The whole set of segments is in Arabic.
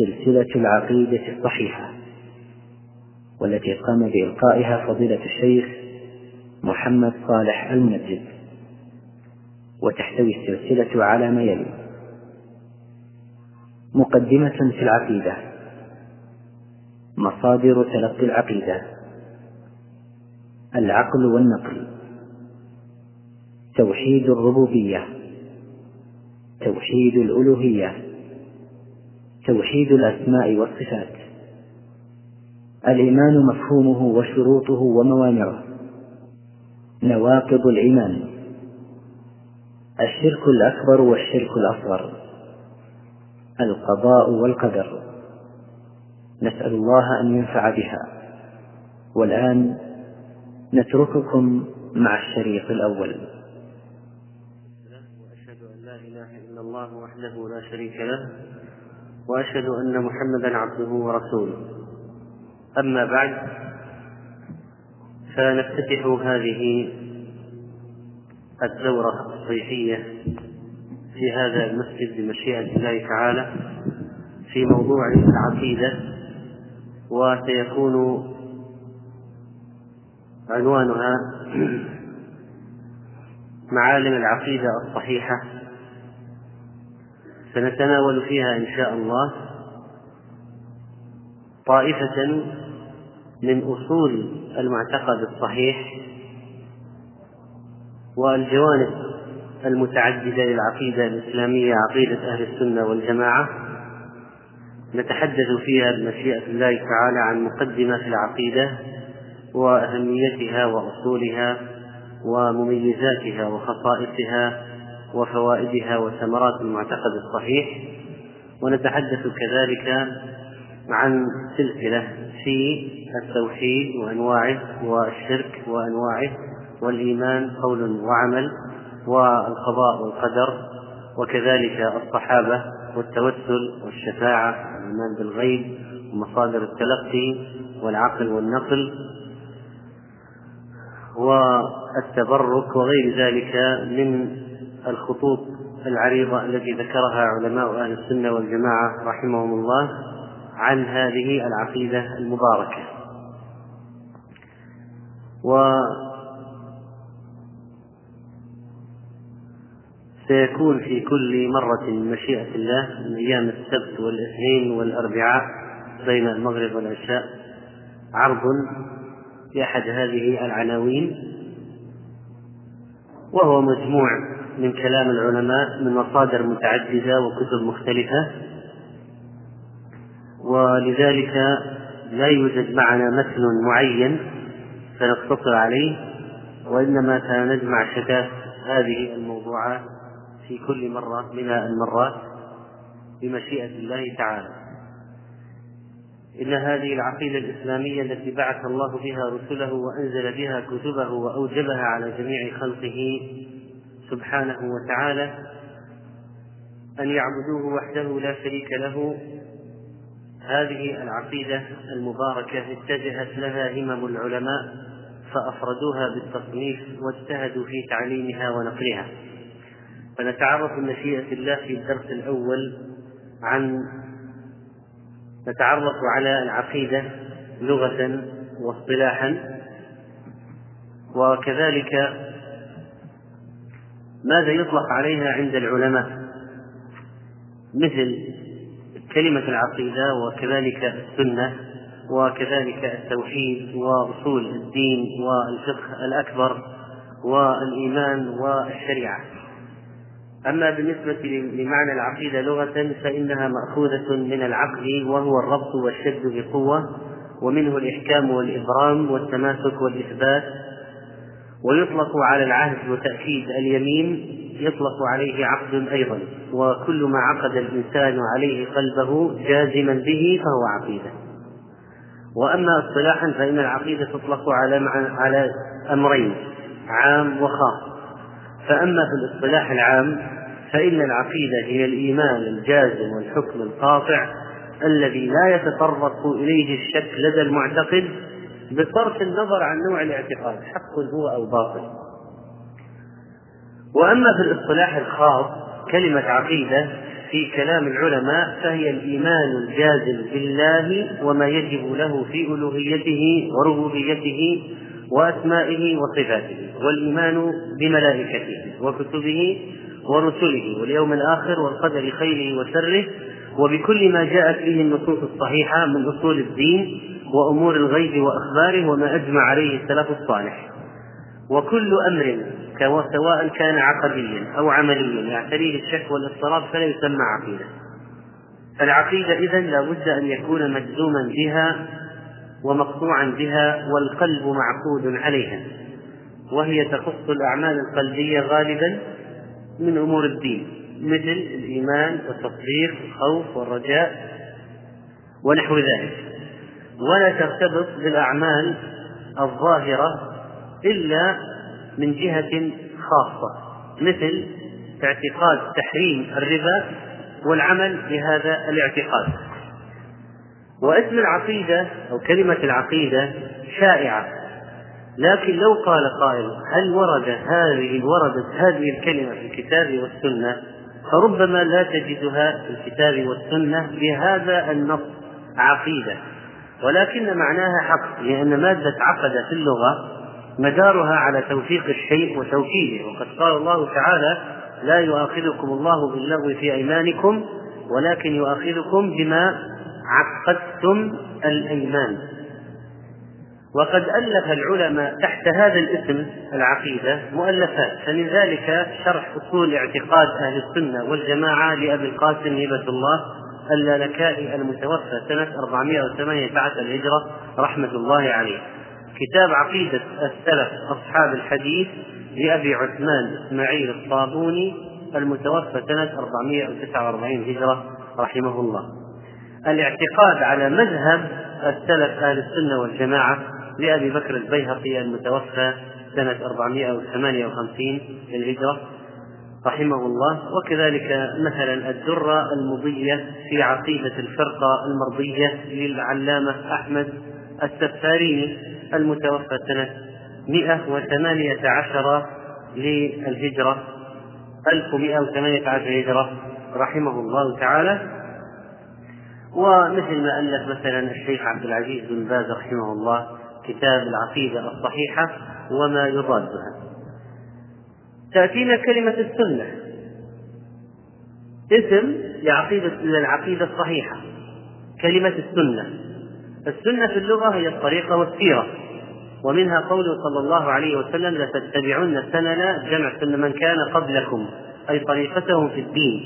سلسلة العقيدة الصحيحة والتي قام بإلقائها فضيلة الشيخ محمد صالح المنجد وتحتوي السلسلة على ما يلي. مقدمة في العقيدة. مصادر تلقي العقيدة. العقل والنقل. توحيد الربوبية. توحيد الألوهية. توحيد الأسماء والصفات. الإيمان مفهومه وشروطه وموانعه نواقض الإيمان. الشرك الأكبر والشرك الأصغر. القضاء والقدر. نسأل الله أن ينفع بها. والآن نترككم مع الشريط الأول. وأشهد أن لا إله إلا الله وحده لا شريك له. وأشهد أن محمدا عبده ورسوله. أما بعد فنفتتح هذه الدورة الصيفية في هذا المسجد بمشيئة الله تعالى في موضوع العقيدة وسيكون عنوانها معالم العقيدة الصحيحة. سنتناول فيها إن شاء الله طائفة من أصول المعتقد الصحيح والجوانب المتعددة للعقيدة الإسلامية عقيدة أهل السنة والجماعة. نتحدث فيها بمشيئة الله تعالى عن مقدمة في العقيدة وأهميتها وأصولها ومميزاتها وخصائصها وفوائدها وثمرات المعتقد الصحيح ونتحدث كذلك عن سلسلة في التوحيد وأنواعه والشرك وأنواعه والإيمان قول وعمل والقضاء والقدر وكذلك الصحابة والتوسل والشفاعة والإيمان بالغيب ومصادر التلقي والعقل والنقل والتبرك وغير ذلك من الخطوط العريضة التي ذكرها علماء أهل السنة والجماعة رحمهم الله عن هذه العقيدة المباركة. و سيكون في كل مرة من مشيئة الله من أيام السبت والإثنين والأربعاء بين المغرب والعشاء عرض لأحد هذه العناوين وهو مجموع من كلام العلماء من مصادر متعددة وكتب مختلفة. ولذلك لا يوجد معنا مثل معين فنقتصر عليه وإنما سنجمع شتات هذه الموضوعات في كل مرة من المرات بمشيئة الله تعالى. إن هذه العقيدة الإسلامية التي بعث الله بها رسله وأنزل بها كتبه وأوجبها على جميع خلقه سبحانه وتعالى أن يعبدوه وحده لا شريك له. هذه العقيدة المباركة اتجهت لها همم العلماء فأفردوها بالتصنيف واجتهدوا في تعليمها ونقلها. فنتعرف بمشيئة الله في الدرس الأول عن نتعرف على العقيدة لغة واصطلاحا وكذلك ماذا يطلق عليها عند العلماء؟ مثل كلمة العقيدة وكذلك السنة وكذلك التوحيد وأصول الدين والفقه الأكبر والإيمان والشريعة. أما بالنسبة لمعنى العقيدة لغة فإنها مأخوذة من العقد وهو الربط والشد بقوة ومنه الإحكام والإبرام والتماسك والإثبات ويطلق على العهد وتأكيد اليمين يطلق عليه عقد أيضا وكل ما عقد الإنسان عليه قلبه جازما به فهو عقيدة. وأما اصطلاحا فإن العقيدة تطلق على على أمرين عام وخاص. فأما في الاصطلاح العام فإن العقيدة هي الإيمان الجازم والحكم القاطع الذي لا يتطرق إليه الشك لدى المعتقد بصرف النظر عن نوع الاعتقاد حق هو أو باطل. وأما في الاصطلاح الخاص كلمة عقيدة في كلام العلماء فهي الإيمان الجازم بالله وما يجب له في ألوهيته وربوبيته وأسمائه وصفاته والإيمان بملائكته وكتبه ورسله واليوم الآخر والقدر خيره وشره وبكل ما جاءت به النصوص الصحيحة من أصول الدين وأمور الغيب وأخباره وما أجمع عليه السلف الصالح. وكل أمر سواء كان عقديا أو عمليا يعتريه الشك والاضطراب فلا يسمى عقيدة. فالعقيدة إذا لا بد أن يكون مجزوما بها ومقطوعا بها والقلب معقود عليها. وهي تخص الأعمال القلبية غالبا من أمور الدين مثل الإيمان والتصديق والخوف والرجاء ونحو ذلك. ولا ترتبط بالأعمال الظاهرة إلا من جهة خاصة مثل اعتقاد تحريم الربا والعمل بهذا الاعتقاد. واسم العقيدة أو كلمة العقيدة شائعة. لكن لو قال قائل هل ورد هذه وردت هذه الكلمة في الكتاب والسنة؟ فربما لا تجدها في الكتاب والسنة بهذا النص عقيدة. ولكن معناها حق لأن مادة عقد في اللغة مدارها على توثيق الشيء وتوكيده. وقد قال الله تعالى لا يؤاخذكم الله باللغو في أيمانكم ولكن يؤاخذكم بما عقدتم الأيمان. وقد ألف العلماء تحت هذا الاسم العقيدة مؤلفات فمن ذلك شرح أصول اعتقاد أهل السنة والجماعة لأبي القاسم هبة الله اللالكائي المتوفى سنة 418 الهجرة رحمة الله عليه. كتاب عقيدة السلف أصحاب الحديث لأبي عثمان إسماعيل الصابوني المتوفى سنة 449 هجرة رحمه الله. الاعتقاد على مذهب السلف أهل السنة والجماعة لأبي بكر البيهقي المتوفى سنة 458 للهجرة. رحمه الله وكذلك مثلا الدرة المضية في عقيدة الفرقة المرضية للعلامة أحمد السفاريني المتوفى سنة 118 للهجرة 1118 هجرة رحمه الله تعالى. ومثل ما ألف مثلا الشيخ عبد العزيز بن باز رحمه الله كتاب العقيدة الصحيحة وما يضادها تأتينا كلمة السنة. اسم لعقيدة للعقيدة الصحيحة. كلمة السنة. السنة في اللغة هي الطريقة والسيرة. ومنها قوله صلى الله عليه وسلم لتتبعن سنن جمع سنة من كان قبلكم أي طريقتهم في الدين.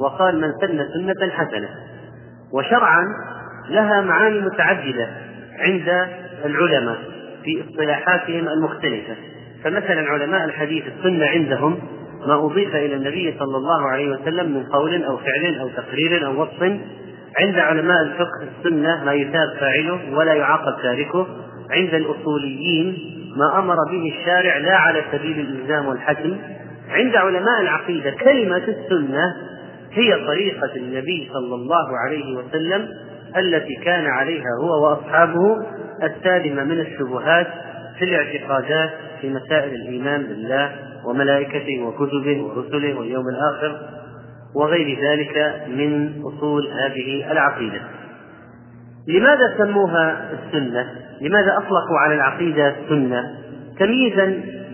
وقال من سن سنة حسنة. وشرعا لها معاني متعددة عند العلماء في اصطلاحاتهم المختلفة. فمثلا علماء الحديث السنة عندهم ما أضيف إلى النبي صلى الله عليه وسلم من قول أو فعل أو تقرير أو وصف عند علماء الفقه السنة ما يثاب فاعله ولا يعاقب تاركه. عند الأصوليين ما أمر به الشارع لا على سبيل الإلزام والحتم. عند علماء العقيدة كلمة السنة هي طريقة النبي صلى الله عليه وسلم التي كان عليها هو وأصحابه السالمة من الشبهات في الاعتقادات في مسائل الإيمان بالله وملائكته وكتبه ورسله واليوم الآخر وغير ذلك من أصول هذه العقيدة لماذا سموها السنة؟ لماذا أطلقوا على العقيدة السنة؟ تمييزا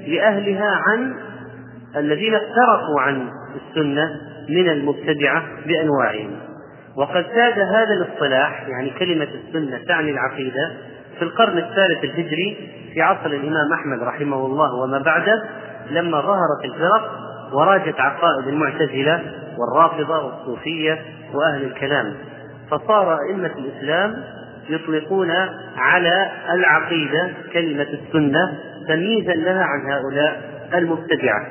لأهلها عن الذين افترقوا عن السنة من المبتدعة بأنواعهم وقد ساد هذا الاصطلاح يعني كلمة السنة تعني العقيدة في القرن الثالث الهجري في عصر الإمام أحمد رحمه الله وما بعده لما ظهرت الفرق وراجت عقائد المعتزلة والرافضة والصوفية وأهل الكلام فصار أئمة الإسلام يطلقون على العقيدة كلمة السنة تمييزا لها عن هؤلاء المبتدعة.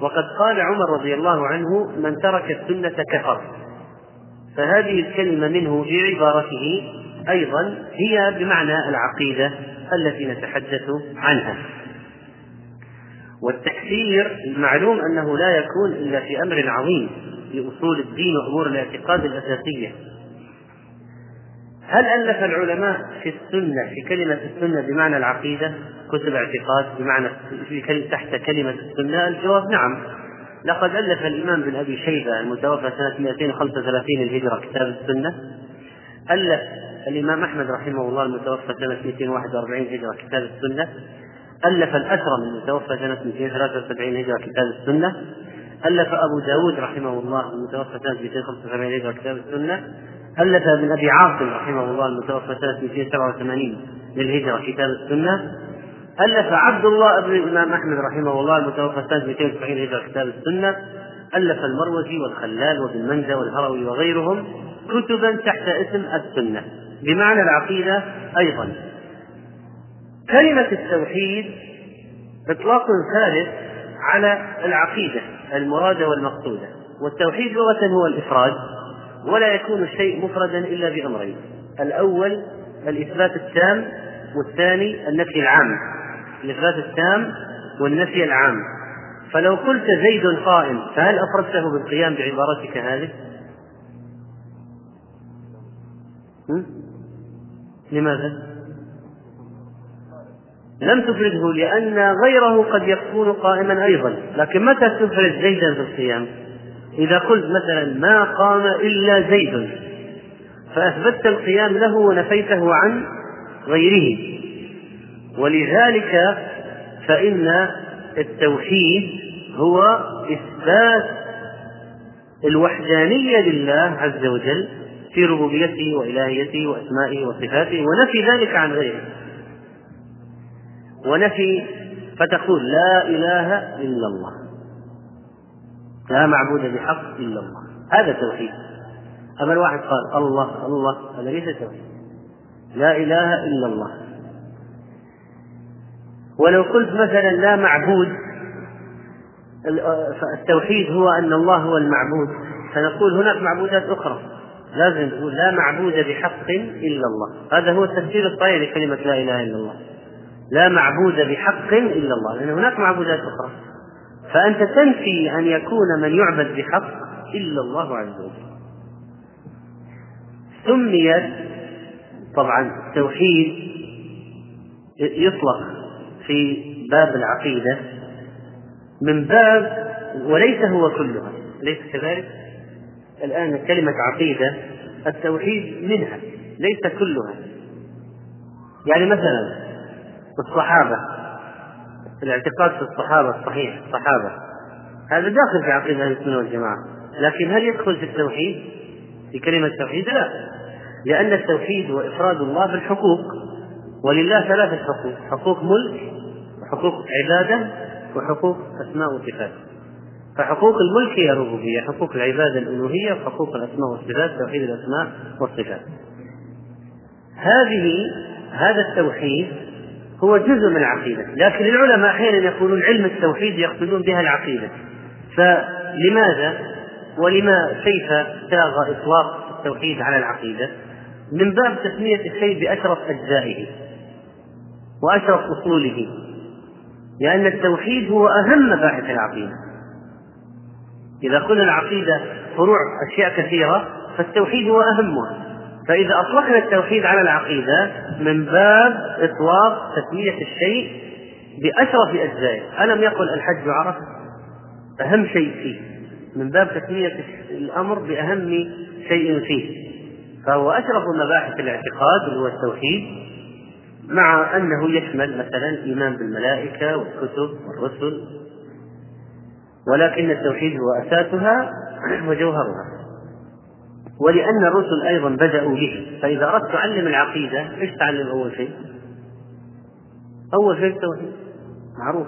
وقد قال عمر رضي الله عنه من ترك السنة كفر فهذه الكلمة منه في عبارته أيضا هي بمعنى العقيدة. التي نتحدث عنها. والتكفير معلوم أنه لا يكون إلا في أمر عظيم في أصول الدين وأمور الاعتقاد الأساسية. هل ألف العلماء في السنة في كلمة السنة بمعنى العقيدة كتب اعتقاد بمعنى في تحت كلمة السنة؟ الجواب نعم. لقد ألف الإمام بن أبي شيبة المتوفى سنة 235 الهجرة كتاب السنة. ألف الإمام أحمد رحمه الله المتوفى سنة 241 هجرة كتاب السنة ألف الأكرم المتوفى سنة 273 هجرة كتاب السنة ألف أبو داود رحمه الله المتوفى سنة 275 هجرة كتاب السنة ألف ابن أبي عاصم رحمه الله المتوفى سنة 287 للهجرة كتاب السنة ألف عبد الله بن الإمام أحمد رحمه الله المتوفى سنة 290 هجرة كتاب السنة ألف المروزي والخلال وابن منجة والهروي وغيرهم كتبا تحت اسم السنة. بمعنى العقيدة أيضا. كلمة التوحيد إطلاق ثالث على العقيدة المرادة والمقصودة والتوحيد لغة هو الإفراد ولا يكون الشيء مفردا إلا بأمرين. الأول الإثبات التام والثاني النفي العام. الإثبات التام والنفي العام. فلو قلت زيد قائم فهل أفردته بالقيام بعبارتك هذه؟ لماذا؟ لم تفرده لأن غيره قد يكون قائما أيضا. لكن متى تفرد زيدا في القيام إذا قلت مثلا ما قام إلا زيد. فأثبتت القيام له ونفيته عن غيره. ولذلك فإن التوحيد هو إثبات الوحدانية لله عز وجل في ربوبيته وإلهيته وأسمائه وصفاته ونفي ذلك عن غيره. ونفي فتقول لا إله إلا الله. لا معبود بحق إلا الله. هذا توحيد. أما الواحد قال الله الله هذا ليس توحيد. لا إله إلا الله. ولو قلت مثلا لا معبود التوحيد هو أن الله هو المعبود فنقول هناك معبودات أخرى. لازم نقول لا معبود بحق إلا الله. هذا هو التفسير الصحيح لكلمة لا إله إلا الله. لا معبود بحق إلا الله. لأن هناك معبودات أخرى. فأنت تنفي أن يكون من يعبد بحق إلا الله عز وجل. سميت طبعا التوحيد يطلق في باب العقيدة من باب وليس هو كلها. ليس كذلك؟ الآن كلمة عقيدة التوحيد منها ليس كلها. يعني مثلا الصحابة الاعتقاد في الصحابة الصحيح الصحابة هذا داخل في عقيدة أهل السنة والجماعة. لكن هل يدخل في التوحيد؟ في كلمة التوحيد لا. لأن التوحيد هو إفراد الله بالحقوق. ولله ثلاثة حقوق حقوق ملك وحقوق عبادة وحقوق أسماء وصفات. فحقوق الملك هي الربوبية حقوق العبادة الألوهية وحقوق الأسماء والصفات توحيد الأسماء والصفات. هذه هذا التوحيد هو جزء من العقيدة لكن العلماء أحيانا يقولون علم التوحيد يقصدون بها العقيدة. فلماذا؟ ولما كيف ساغ إطلاق التوحيد على العقيدة؟ من باب تسمية الشيء بأشرف أجزائه وأشرف أصوله لأن التوحيد هو أهم مباحث العقيدة. إذا قلنا العقيدة فروع أشياء كثيرة فالتوحيد هو أهمها. فإذا أطلقنا التوحيد على العقيدة من باب إطلاق تسمية الشيء بأشرف أجزائه ألم يقل الحج عرفة أهم شيء فيه. من باب تسمية الأمر بأهم شيء فيه. فهو أشرف مباحث الاعتقاد اللي هو التوحيد مع أنه يشمل مثلا الإيمان بالملائكة والكتب والرسل. ولكن التوحيد هو أساسها وجوهرها. ولأن الرسل أيضا بدأوا به فإذا أردت تعلم العقيدة إيش تعلم أول شيء؟ أول شيء التوحيد. معروف.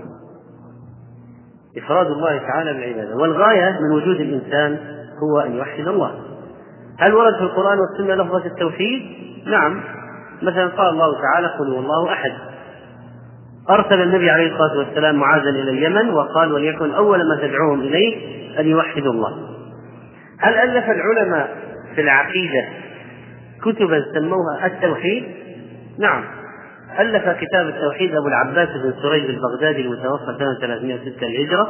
إفراد الله تعالى بالعبادة. والغاية من وجود الإنسان هو أن يوحد الله. هل ورد في القرآن والسنة لفظة التوحيد؟ نعم. مثلا قال الله تعالى قل هو الله أحد. أرسل النبي عليه الصلاة والسلام معاذا إلى اليمن وقال وليكن أول ما تدعوهم إليه أن يوحدوا الله. هل ألف العلماء في العقيدة كتبا سموها التوحيد؟ نعم. ألف كتاب التوحيد أبو العباس بن سريج البغدادي المتوفى سنة 306 الهجرة.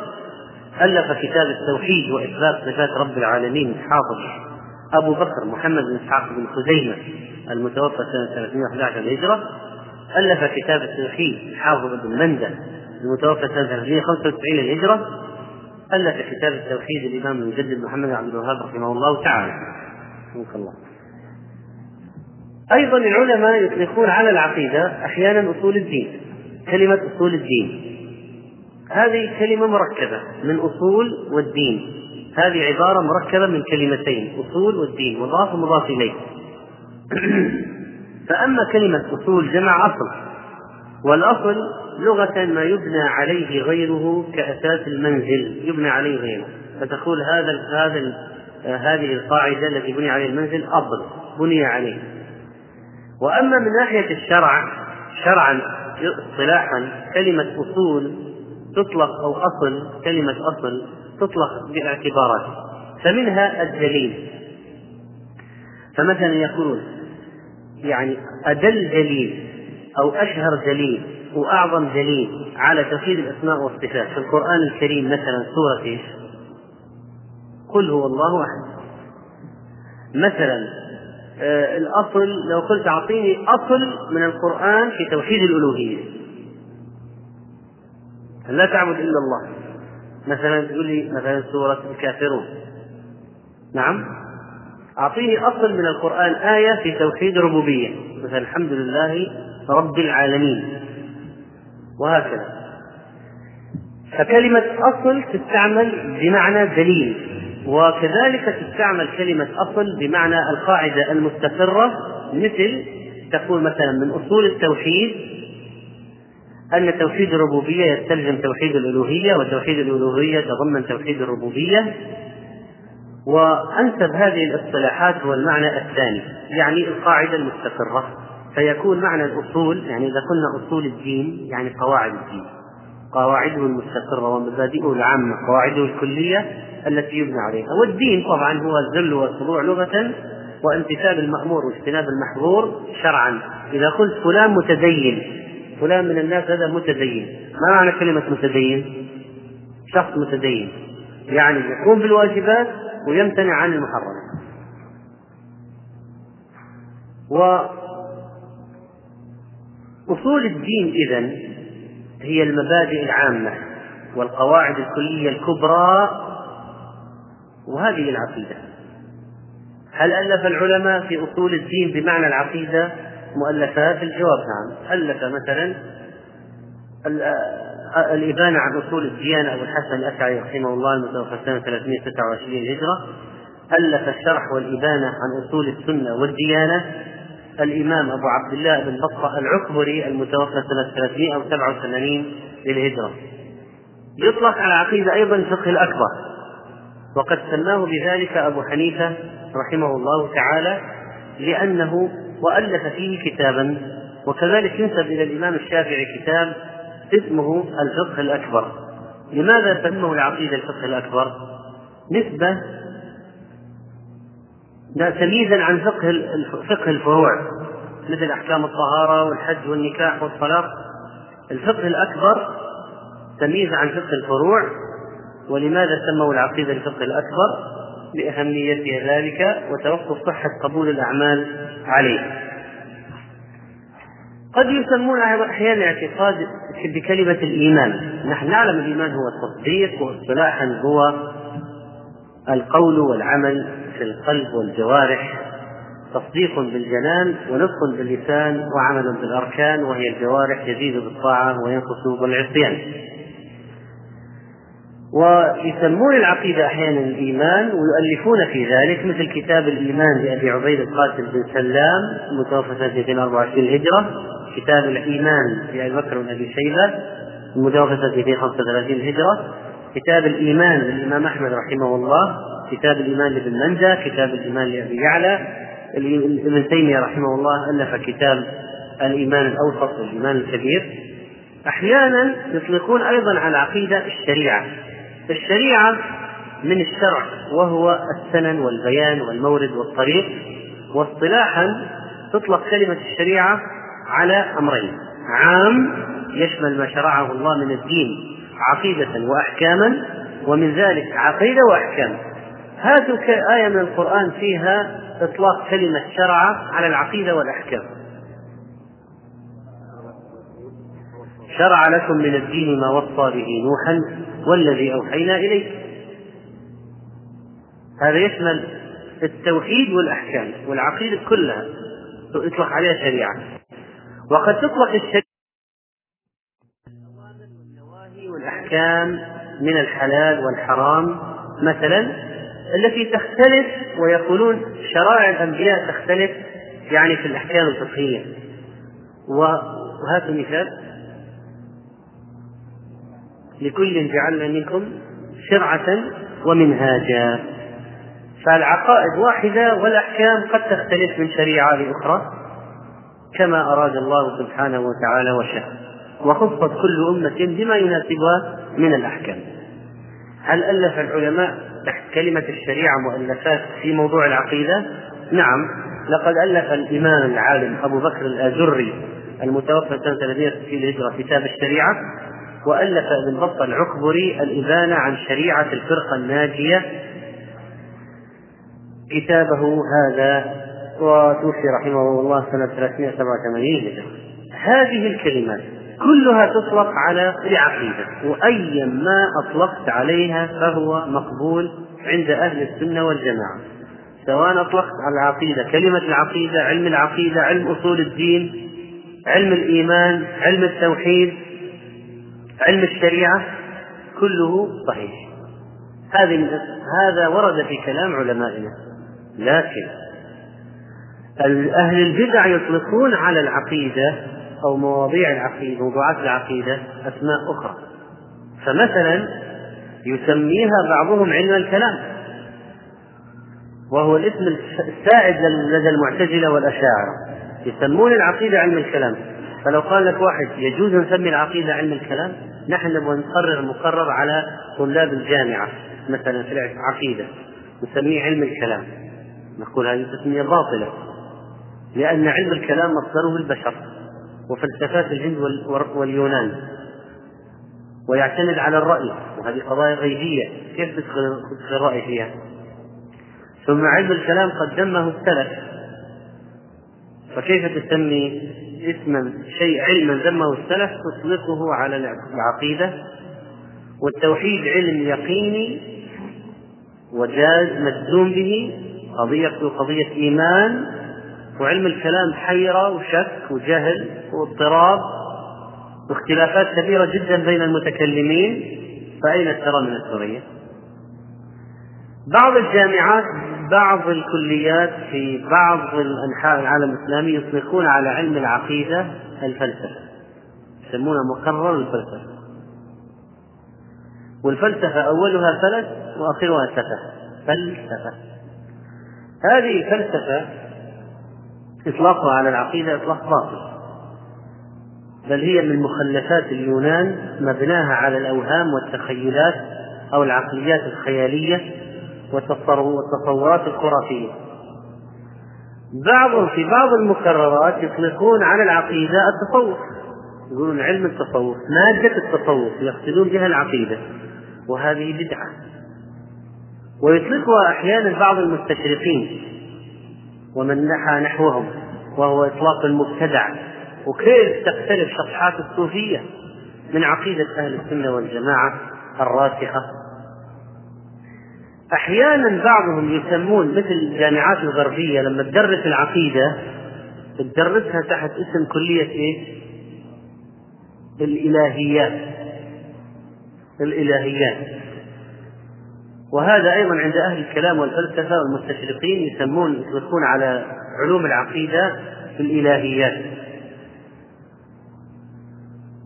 ألف كتاب التوحيد وإثبات صفات رب العالمين حافظ أبو بكر محمد بن إسحاق بن خزيمة المتوفى سنة 311 الهجرة. ألف كتاب التوحيد حافظ بن مندة المتوفى سنة 395 الهجرة ألف كتاب التوحيد الإمام المجدد محمد عبد الوهاب رحمه الله تعالى. الله. أيضا العلماء يطلقون على العقيدة أحيانا أصول الدين كلمة أصول الدين. هذه كلمة مركبة من أصول والدين. هذه عبارة مركبة من كلمتين أصول والدين مضاف ومضاف إليه. فأما كلمة أصول جمع أصل والأصل لغة ما يبنى عليه غيره كأساس المنزل يبنى عليه غيره. فتقول هذا هذا هذه القاعدة التي بني عليه المنزل أصل بني عليه. وأما من ناحية الشرع شرعا اصطلاحا كلمة أصول تطلق أو أصل كلمة أصل تطلق باعتبارات فمنها الدليل. فمثلا يقولون يعني أدل دليل أو أشهر دليل وأعظم دليل على توحيد الأسماء والصفات. في القرآن الكريم مثلا سورة إيش؟ قل هو الله أحد. مثلا آه الأصل لو قلت أعطيني أصل من القرآن في توحيد الألوهية. لا تعبد إلا الله؟ مثلا تقول لي مثلا سورة الكافرون. نعم؟ أعطيني أصل من القرآن آية في توحيد الربوبية مثلا الحمد لله رب العالمين. وهكذا. فكلمة أصل تستعمل بمعنى دليل. وكذلك تستعمل كلمة أصل بمعنى القاعدة المستقرة مثل تقول مثلا من أصول التوحيد أن توحيد الربوبية يستلزم توحيد الألوهية وتوحيد الألوهية تضمن توحيد الربوبية. وأنسب هذه الاصطلاحات هو المعنى الثاني يعني القاعدة المستقرة. فيكون معنى الأصول يعني إذا قلنا أصول الدين يعني قواعد الدين. قواعده المستقرة ومبادئه العامة قواعده الكلية التي يبنى عليها. والدين طبعا هو الذل والخضوع لغة وامتثال المأمور واجتناب المحظور شرعا. إذا قلت فلان متدين فلان من الناس هذا متدين. ما معنى كلمة متدين؟ شخص متدين. يعني يقوم بالواجبات ويمتنع عن المحرمات وأصول الدين إذن هي المبادئ العامة والقواعد الكلية الكبرى وهذه العقيدة. هل ألف العلماء في أصول الدين بمعنى العقيدة؟ مؤلفات الجواب نعم. ألف مثلا الإبانة عن أصول الديانة أبو الحسن الأشعري رحمه الله المتوفى سنة 329 هجرة ألف الشرح والإبانة عن أصول السنة والديانة. الإمام أبو عبد الله بن بطة العكبري المتوفى سنة 387 للهجرة. يطلق على العقيدة أيضا الفقه الأكبر وقد سماه بذلك أبو حنيفة رحمه الله تعالى لأنه وألف فيه كتابا وكذلك ينسب إلى الإمام الشافعي كتاب اسمه الفقه الأكبر لماذا سموه العقيدة الفقه الأكبر؟ نسبة تمييزا عن فقه فقه الفروع مثل أحكام الطهارة والحج والنكاح والطلاق الفقه الأكبر تمييز عن فقه الفروع ولماذا سموا العقيدة الفقه الأكبر؟ لأهميتها ذلك وتوقف صحة قبول الأعمال عليه قد يسمون أحيانا اعتقاد بكلمة الإيمان. نحن نعلم الإيمان هو التصديق واصطلاحا هو القول والعمل في القلب والجوارح. تصديق بالجنان ونطق باللسان وعمل بالأركان وهي الجوارح يزيد بالطاعة وينقص بالعصيان. ويسمون العقيدة أحيانا الإيمان ويؤلفون في ذلك مثل كتاب الإيمان لأبي عبيد القاسم بن سلام المتوفى سنة 224 هجرة كتاب الإيمان لأبي بكر بن أبي شيبة المتوفى سنة 235 هجرة كتاب الإيمان للإمام أحمد رحمه الله كتاب الإيمان لابن منجة كتاب الإيمان لأبي يعلى. ابن تيمية رحمه الله ألف كتاب الإيمان الأوسط والإيمان الكبير. أحيانا يطلقون أيضا على العقيدة الشريعة. الشريعة من الشرع وهو السنن والبيان والمورد والطريق. واصطلاحا تطلق كلمة الشريعة على أمرين. عام يشمل ما شرعه الله من الدين عقيدة وأحكاما ومن ذلك عقيدة وأحكام. هاتوا آية من القرآن فيها إطلاق كلمة شرع على العقيدة والأحكام. شرع لكم من الدين ما وصى به نوحا والذي أوحينا إليك هذا يشمل التوحيد والأحكام والعقيدة كلها يطلق عليها شريعة. وقد تطلق الشريعة والأحكام من الحلال والحرام مثلا التي تختلف ويقولون شرائع الأنبياء تختلف يعني في الأحكام الفقهية. وهذا مثال. لكل جعلنا منكم شرعة ومنهاجا. فالعقائد واحدة والأحكام قد تختلف من شريعة لأخرى. كما أراد الله سبحانه وتعالى وشاء وخصت كل أمة بما يناسبها من الأحكام. هل ألف العلماء تحت كلمة الشريعة مؤلفات في موضوع العقيدة؟ نعم. لقد ألف الإمام العالم أبو بكر الآجري المتوفى سنة 360 للهجرة كتاب الشريعة وألف ابن بطة العكبري الإبانة عن شريعة الفرقة الناجية. كتابه هذا وتوفي رحمه الله سنة 387 هجرة هذه الكلمات كلها تطلق على العقيدة وأيا ما أطلقت عليها فهو مقبول عند أهل السنة والجماعة. سواء أطلقت على العقيدة كلمة العقيدة علم العقيدة علم أصول الدين علم الإيمان علم التوحيد علم الشريعة كله صحيح. هذه هذا ورد في كلام علمائنا. لكن أهل البدع يطلقون على العقيدة أو مواضيع العقيدة موضوعات العقيدة أسماء أخرى. فمثلا يسميها بعضهم علم الكلام وهو الاسم السائد لدى المعتزلة والأشاعرة. يسمون العقيدة علم الكلام. فلو قال لك واحد يجوز نسمي العقيدة علم الكلام نحن نبغى نقرر مقرر على طلاب الجامعة مثلا في العقيدة نسميه علم الكلام. نقول هذه تسمية باطلة. لأن علم الكلام مصدره البشر وفلسفات الهند واليونان. ويعتمد على الرأي وهذه قضايا غيبية. كيف تدخل الرأي فيها؟ ثم علم الكلام قد دمه السلف. فكيف تسمي اسما شيء علما ذمه السلف؟ تطلقه على العقيدة. والتوحيد علم يقيني وجاز مجزوم به قضية قضية إيمان وعلم الكلام حيرة وشك وجهل واضطراب واختلافات كبيرة جدا بين المتكلمين فأين ترى من الحرية؟ بعض الجامعات بعض الكليات في بعض أنحاء العالم الإسلامي يطلقون على علم العقيدة الفلسفة يسمونه مقرر الفلسفة والفلسفة أولها فلس وآخرها سفة فلسفة هذه الفلسفة إطلاقها على العقيدة إطلاق باطل. بل هي من مخلفات اليونان مبناها على الأوهام والتخيلات أو العقليات الخيالية والتصورات الخرافية. بعضهم في بعض المكررات يطلقون على العقيدة التصوف. يقولون علم التصوف مادة التصوف يقصدون بها العقيدة. وهذه بدعة. ويطلقها أحيانا بعض المستشرقين. ومن نحى نحوهم وهو إطلاق المبتدع. وكيف تختلف صفحات الصوفية من عقيدة أهل السنة والجماعة الراسخة؟ أحيانا بعضهم يسمون مثل الجامعات الغربية لما تدرس العقيدة تدرسها تحت اسم كلية إيه؟ الإلهيات. الإلهيات. وهذا أيضا عند أهل الكلام والفلسفة والمستشرقين يسمون يطلقون على علوم العقيدة الإلهيات.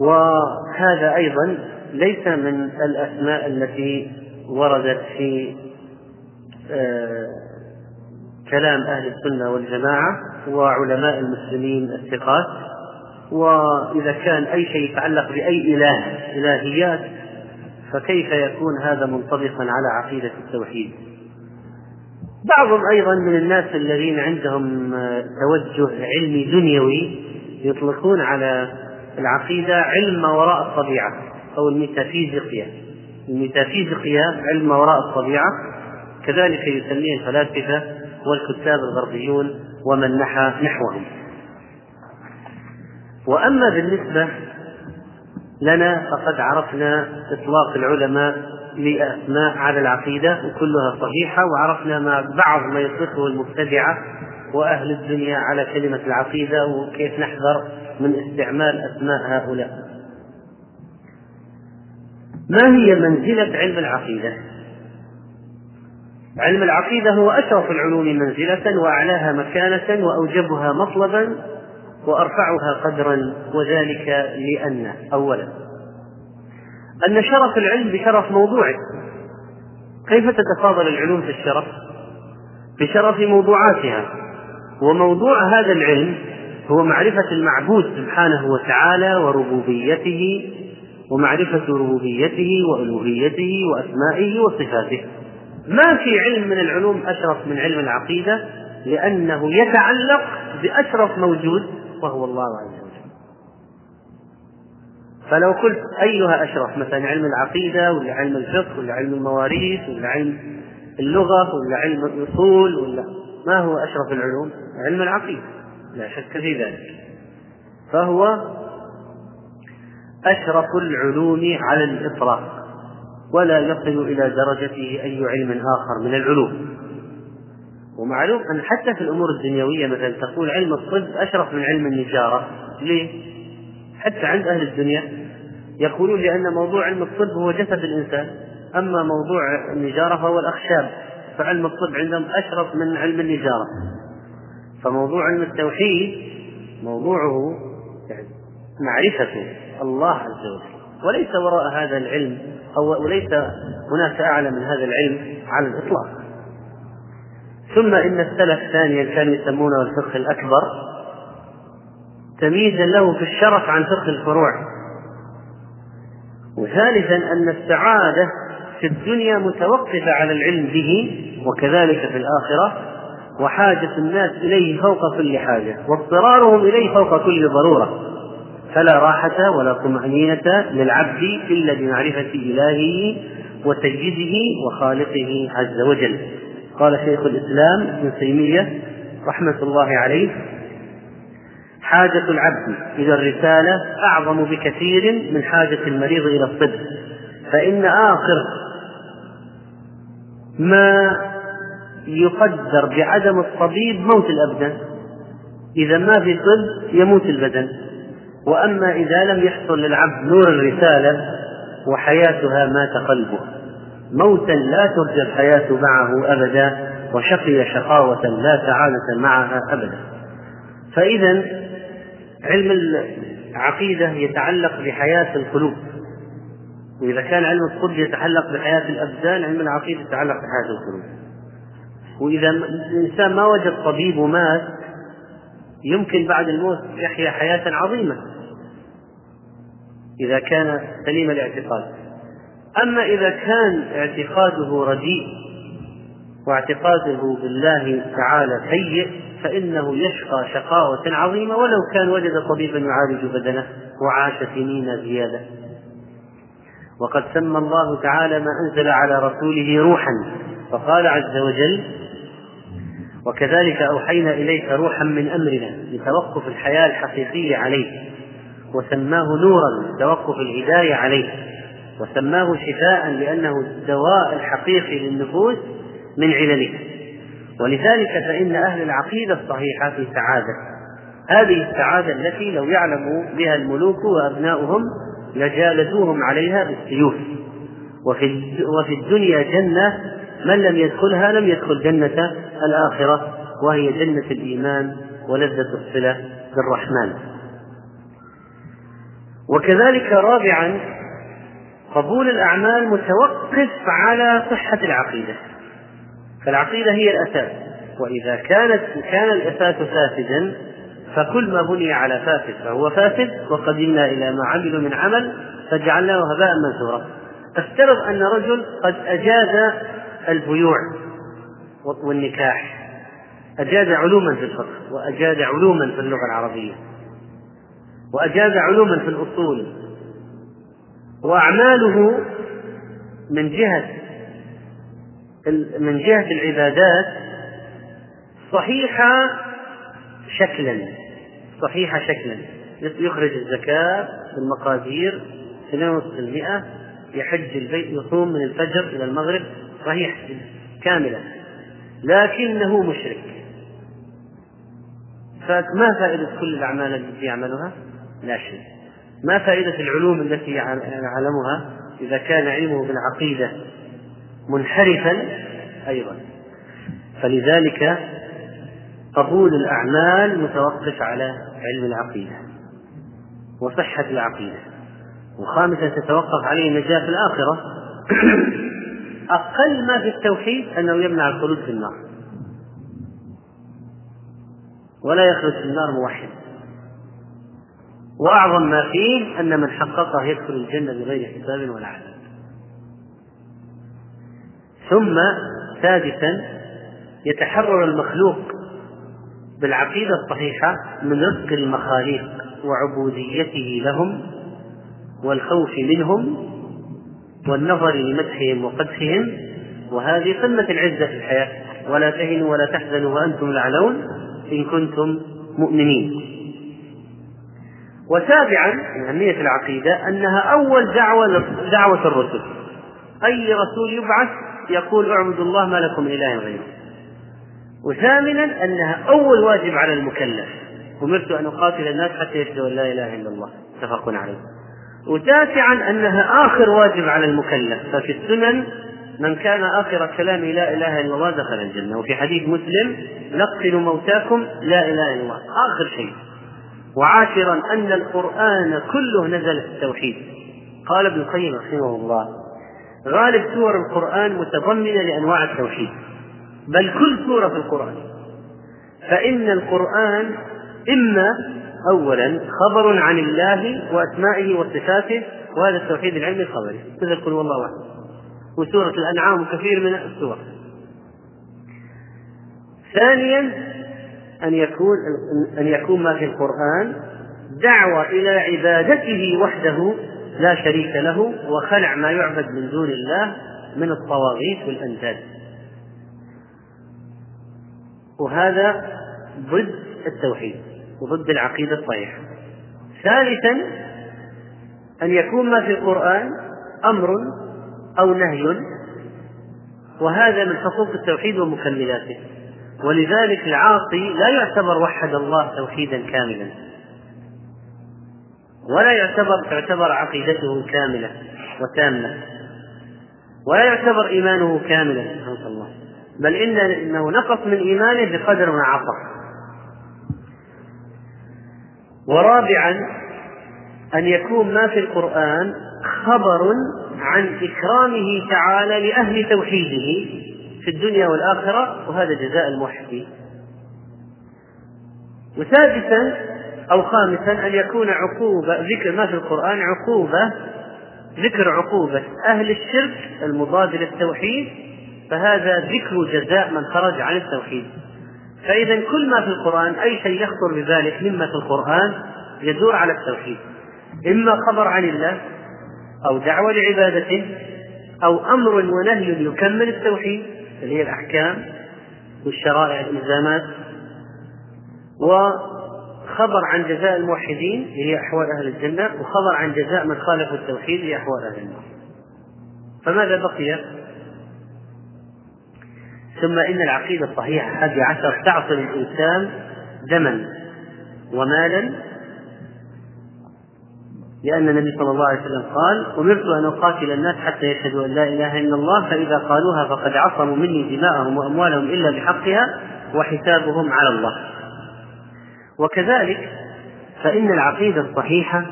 وهذا أيضا ليس من الأسماء التي وردت في آه، كلام أهل السنة والجماعة وعلماء المسلمين الثقات. وإذا كان أي شيء يتعلق بأي إله إلهيات فكيف يكون هذا منطبقا على عقيدة التوحيد؟ بعضهم أيضا من الناس الذين عندهم توجه علمي دنيوي يطلقون على العقيدة علم وراء الطبيعة أو الميتافيزيقيا الميتافيزيقيا علم وراء الطبيعة كذلك يسميه الفلاسفة والكتاب الغربيون ومن نحى نحوهم. وأما بالنسبة لنا فقد عرفنا إطلاق العلماء لأسماء على العقيدة وكلها صحيحة وعرفنا ما بعض ما يطلقه المبتدعة وأهل الدنيا على كلمة العقيدة وكيف نحذر من استعمال أسماء هؤلاء ما هي منزلة علم العقيدة؟ علم العقيدة هو أشرف العلوم منزلة وأعلاها مكانة وأوجبها مطلبا وأرفعها قدرا وذلك لأن أولا. أن شرف العلم بشرف موضوعه. كيف تتفاضل العلوم في الشرف؟ بشرف موضوعاتها. وموضوع هذا العلم هو معرفة المعبود سبحانه وتعالى وربوبيته ومعرفة ربوبيته وألوهيته وأسمائه وصفاته. ما في علم من العلوم أشرف من علم العقيدة لأنه يتعلق بأشرف موجود وهو الله عز وجل. فلو قلت أيها أشرف مثلا علم العقيدة ولا علم الفقه ولا علم المواريث ولا علم اللغة ولا علم الأصول ولا ما هو أشرف العلوم؟ علم العقيدة لا شك في ذلك. فهو أشرف العلوم على الإطلاق ولا يصل إلى درجته أي علم آخر من العلوم. ومعلوم أن حتى في الأمور الدنيوية مثلا تقول علم الطب أشرف من علم النجارة. ليه؟ حتى عند أهل الدنيا يقولون لأن موضوع علم الطب هو جسد الإنسان. أما موضوع النجارة فهو الأخشاب فعلم الطب عندهم أشرف من علم النجارة. فموضوع علم التوحيد موضوعه يعني معرفة الله عز وجل. وليس وراء هذا العلم أو وليس هناك أعلى من هذا العلم على الإطلاق. ثم إن السلف ثانيا كانوا يسمونه الفقه الأكبر تمييزا له في الشرف عن فقه الفروع. وثالثا أن السعادة في الدنيا متوقفة على العلم به وكذلك في الآخرة وحاجة الناس إليه فوق كل حاجة واضطرارهم إليه فوق كل ضرورة. فلا راحة ولا طمأنينة للعبد إلا بمعرفة إلهه وسيده وخالقه عز وجل. قال شيخ الإسلام ابن تيمية رحمة الله عليه حاجة العبد إلى الرسالة أعظم بكثير من حاجة المريض إلى الطب فإن آخر ما يقدر بعدم الطبيب موت الأبدان إذا ما في طب يموت البدن وأما إذا لم يحصل للعبد نور الرسالة وحياتها مات قلبه. موتا لا ترجى الحياة معه أبدا وشقي شقاوة لا سعادة معها أبدا. فإذا علم العقيدة يتعلق بحياة القلوب. وإذا كان علم الطب يتعلق بحياة الأبدان علم العقيدة يتعلق بحياة القلوب. وإذا الإنسان ما وجد طبيب ومات يمكن بعد الموت يحيا حياة عظيمة. إذا كان سليم الاعتقاد. أما إذا كان اعتقاده رديء واعتقاده بالله تعالى سيء فإنه يشقى شقاوة عظيمة ولو كان وجد طبيبا يعالج بدنه وعاش سنين زيادة. وقد سمى الله تعالى ما أنزل على رسوله روحا فقال عز وجل وكذلك أوحينا إليك روحا من أمرنا لتوقف الحياة الحقيقية عليه وسماه نورا لتوقف الهداية عليه وسماه شفاء لأنه الدواء الحقيقي للنفوس من علله. ولذلك فإن أهل العقيدة الصحيحة في سعادة هذه السعادة التي لو يعلم بها الملوك وأبناؤهم لجالدوهم عليها بالسيوف. وفي وفي الدنيا جنة من لم يدخلها لم يدخل جنة الآخرة وهي جنة الإيمان ولذة الصلة بالرحمن. وكذلك رابعا قبول الأعمال متوقف على صحة العقيدة. فالعقيدة هي الأساس وإذا كانت كان الأساس فاسدا فكل ما بني على فاسد فهو فاسد وقدمنا إلى ما عملوا من عمل فجعلناه هباء منثورا. افترض أن رجل قد أجاز البيوع والنكاح. أجاز علوما في الفقه وأجاز علوما في اللغة العربية وأجاز علوما في الأصول وأعماله من جهة من جهة العبادات صحيحة شكلا صحيحة شكلا. يخرج الزكاة بالمقادير 2.5% يحج البيت يصوم من الفجر إلى المغرب صحيح كاملا لكنه مشرك. فما فائدة كل الأعمال التي يعملها؟ لا شيء. ما فائدة العلوم التي يعلمها إذا كان علمه بالعقيدة منحرفا؟ أيضا. فلذلك قبول الأعمال متوقف على علم العقيدة وصحة العقيدة وخامسا تتوقف عليه النجاة في الآخرة. أقل ما في التوحيد أنه يمنع الخلود في النار. ولا يخلد في النار موحد. وأعظم ما فيه أن من حققه يدخل الجنة بغير حساب ولا عذاب. ثم سادسا يتحرر المخلوق بالعقيدة الصحيحة من رزق المخاليق وعبوديته لهم والخوف منهم والنظر لمدحهم وقدحهم. وهذه قمة العزة في الحياة. ولا تهنوا ولا تحزنوا وأنتم الأعلون إن كنتم مؤمنين. وسابعا من أهمية العقيدة أنها أول دعوة دعوة الرسل. أي رسول يبعث يقول اعبدوا الله ما لكم إله غيره. وثامنا أنها أول واجب على المكلف. أمرت أن أقاتل الناس حتى يشهدوا لا إله إلا الله. متفق عليه. وتاسعا أنها آخر واجب على المكلف. ففي السنن من كان آخر كلام لا إله إلا الله دخل الجنة. وفي حديث مسلم لقنوا موتاكم لا إله إلا الله. آخر شيء. وعاشرا أن القرآن كله نزل في التوحيد. قال ابن القيم رحمه الله غالب سور القرآن متضمنة لأنواع التوحيد بل كل سورة في القرآن. فإن القرآن إما أولا خبر عن الله وأسمائه وصفاته وهذا التوحيد العلمي الخبري مثل قل والله أحد وسورة الأنعام وكثير من السور. ثانيا أن يكون أن يكون ما في القرآن دعوة إلى عبادته وحده لا شريك له وخلع ما يعبد من دون الله من الطواغيت والأنداد. وهذا ضد التوحيد وضد العقيدة الصحيحة. ثالثا أن يكون ما في القرآن أمر أو نهي وهذا من حقوق التوحيد ومكملاته. ولذلك العاصي لا يعتبر وحد الله توحيدا كاملا. ولا يعتبر تعتبر عقيدته كاملة وتامة. ولا يعتبر إيمانه كاملا سبحان الله بل إن إنه نقص من إيمانه بقدر ما عصى. ورابعا أن يكون ما في القرآن خبر عن إكرامه تعالى لأهل توحيده. في الدنيا والآخرة وهذا جزاء الموحدين وسادسا أو خامسا أن يكون عقوبة ذكر ما في القرآن عقوبة ذكر عقوبة أهل الشرك المضاد للتوحيد فهذا ذكر جزاء من خرج عن التوحيد. فإذا كل ما في القرآن أي شيء يخطر بذلك مما في القرآن يدور على التوحيد. إما خبر عن الله أو دعوة لعبادته أو أمر ونهي يكمل التوحيد. اللي هي الأحكام والشرائع الإلزامات وخبر عن جزاء الموحدين اللي هي أحوال أهل الجنة وخبر عن جزاء من خالف التوحيد هي أحوال أهل النار. فماذا بقي؟ ثم إن العقيدة الصحيحة الحادي عشر تعصي الإنسان دما ومالا لأن النبي صلى الله عليه وسلم قال أمرت أن أقاتل الناس حتى يشهدوا أن لا إله إلا الله فإذا قالوها فقد عصموا مني دماءهم وأموالهم إلا بحقها وحسابهم على الله. وكذلك فإن العقيدة الصحيحة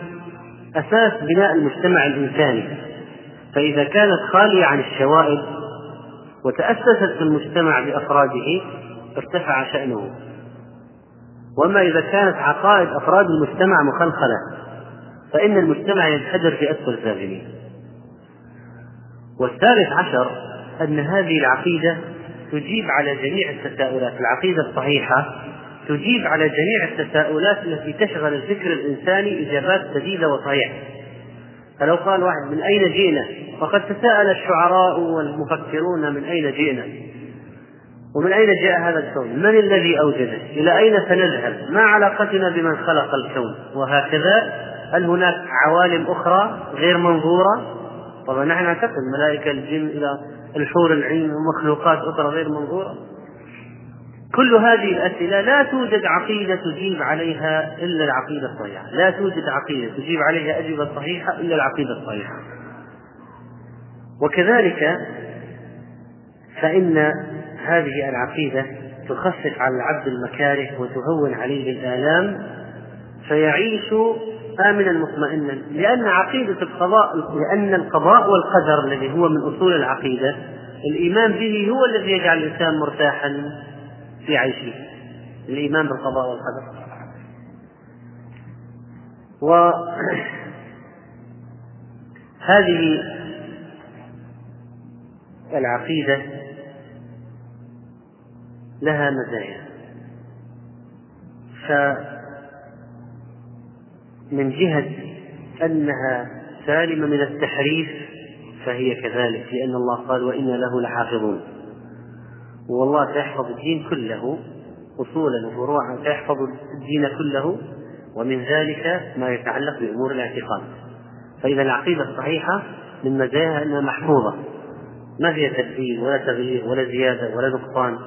أساس بناء المجتمع الإنساني. فإذا كانت خالية عن الشوائب وتأسست في المجتمع بأفراده ارتفع شأنه. وأما إذا كانت عقائد أفراد المجتمع مخلخلة فإن المجتمع ينحدر في أسفل السافلين والثالث عشر أن هذه العقيدة تجيب على جميع التساؤلات. العقيدة الصحيحة تجيب على جميع التساؤلات التي تشغل الفكر الإنساني إجابات سديدة وصحيحة. فلو قال واحد من أين جئنا؟ فقد تساءل الشعراء والمفكرون من أين جئنا؟ ومن أين جاء هذا الكون؟ من الذي أوجده؟ إلى أين سنذهب؟ ما علاقتنا بمن خلق الكون؟ وهكذا هل هناك عوالم أخرى غير منظورة؟ طبعا نحن نعتقد الملائكة الجن إلى الحور العين ومخلوقات أخرى غير منظورة. كل هذه الأسئلة لا توجد عقيدة تجيب عليها إلا العقيدة الصحيحة. لا توجد عقيدة تجيب عليها أجوبة صحيحة إلا العقيدة الصحيحة. وكذلك فإن هذه العقيدة تخفف على العبد المكاره وتهون عليه الآلام فيعيش آمنا مطمئنا. لأن عقيدة القضاء لأن القضاء والقدر الذي هو من أصول العقيدة. الإيمان به هو الذي يجعل الإنسان مرتاحا في عيشه. الإيمان بالقضاء والقدر. وهذه العقيدة لها مزايا. فمن جهة أنها سالمة من التحريف فهي كذلك لأن الله قال وإنا له لحافظون. والله سيحفظ الدين كله أصولا وفروعا سيحفظ الدين كله ومن ذلك ما يتعلق بأمور الاعتقاد. فإذا العقيدة الصحيحة من مزاياها أنها محفوظة ما فيها تبديل ولا تغيير ولا زيادة ولا نقصان.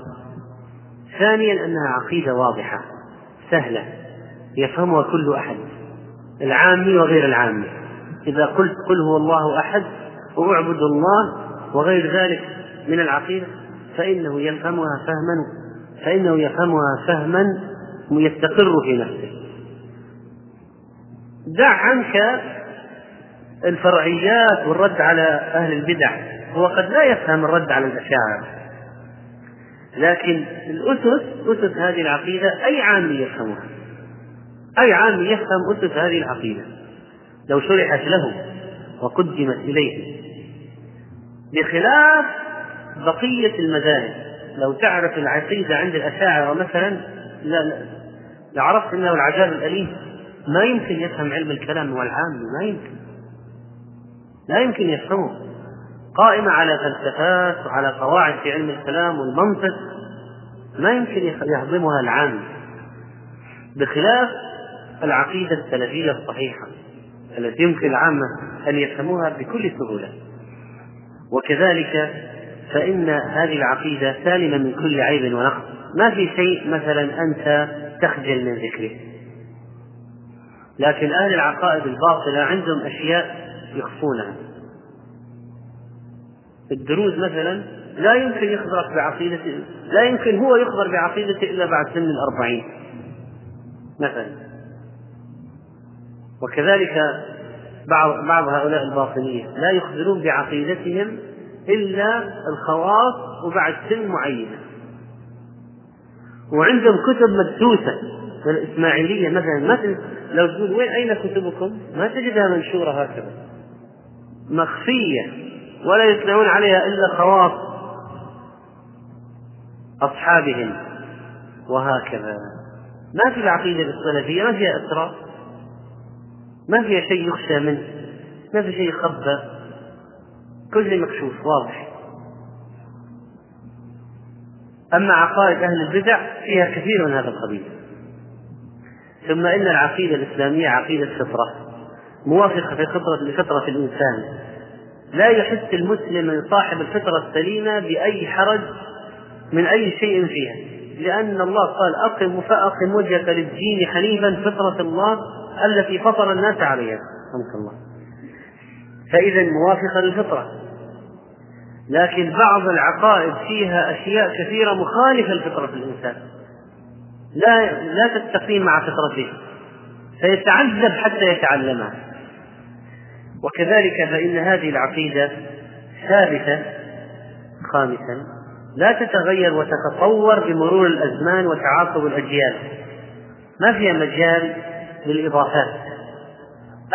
ثانيا أنها عقيدة واضحة سهلة يفهمها كل أحد. العامي وغير العامي. إذا قلت قل هو الله أحد وأعبد الله وغير ذلك من العقيدة فإنه يفهمها فهما فإنه يفهمها فهما يستقر في نفسه. دع عنك الفرعيات والرد على أهل البدع. هو قد لا يفهم الرد على الأشاعرة. لكن الأسس أسس هذه العقيدة أي عامي يفهمها. أي عامي يفهم أسس هذه العقيدة؟ لو شرحت له وقدمت إليه بخلاف بقية المذاهب. لو تعرف العقيدة عند الأشاعرة مثلا لا لا. لعرفت أنه العذاب الأليم ما يمكن يفهم علم الكلام والعام ما يمكن. لا يمكن يفهمه. قائمة على فلسفات وعلى قواعد في علم الكلام والمنطق ما يمكن يهضمها العام. بخلاف العقيدة السلفية الصحيحة التي يمكن العامة أن يفهموها بكل سهولة. وكذلك فإن هذه العقيدة سالمة من كل عيب ونقص. ما في شيء مثلا أنت تخجل من ذكره. لكن أهل العقائد الباطلة عندهم أشياء يخفونها. الدروز مثلا لا يمكن يخبرك بعقيدته لا يمكن هو يخبر بعقيدته إلا بعد سن الأربعين. مثلا وكذلك بعض بعض هؤلاء الباطنية لا يخبرون بعقيدتهم إلا الخواص وبعد سن معينة وعندهم كتب مدسوسة الإسماعيلية مثلا ما لو تقول وين أين كتبكم؟ ما تجدها منشورة هكذا. مخفية ولا يطلعون عليها إلا خواص أصحابهم. وهكذا. ما في العقيدة السلفية ما فيها أسرار ما فيها شيء يخشى منه ما في شيء يخبى. كل شيء مكشوف واضح. أما عقائد أهل البدع فيها كثير من هذا القبيل. ثم إن العقيدة الإسلامية عقيدة فطرة موافقة في فطرة لفطرة الإنسان. لا يحس المسلم صاحب الفطرة السليمة بأي حرج من أي شيء فيها. لأن الله قال أقم فأقم وجهك للدين حنيفا فطرة الله التي فطر الناس عليها. رحمك الله. فإذا موافقة للفطرة. لكن بعض العقائد فيها أشياء كثيرة مخالفة لفطرة الإنسان. لا لا تستقيم مع فطرته. فيتعذب حتى يتعلمها. وكذلك فإن هذه العقيدة ثابتة خامسا لا تتغير وتتطور بمرور الأزمان وتعاقب الأجيال. ما فيها مجال للإضافات.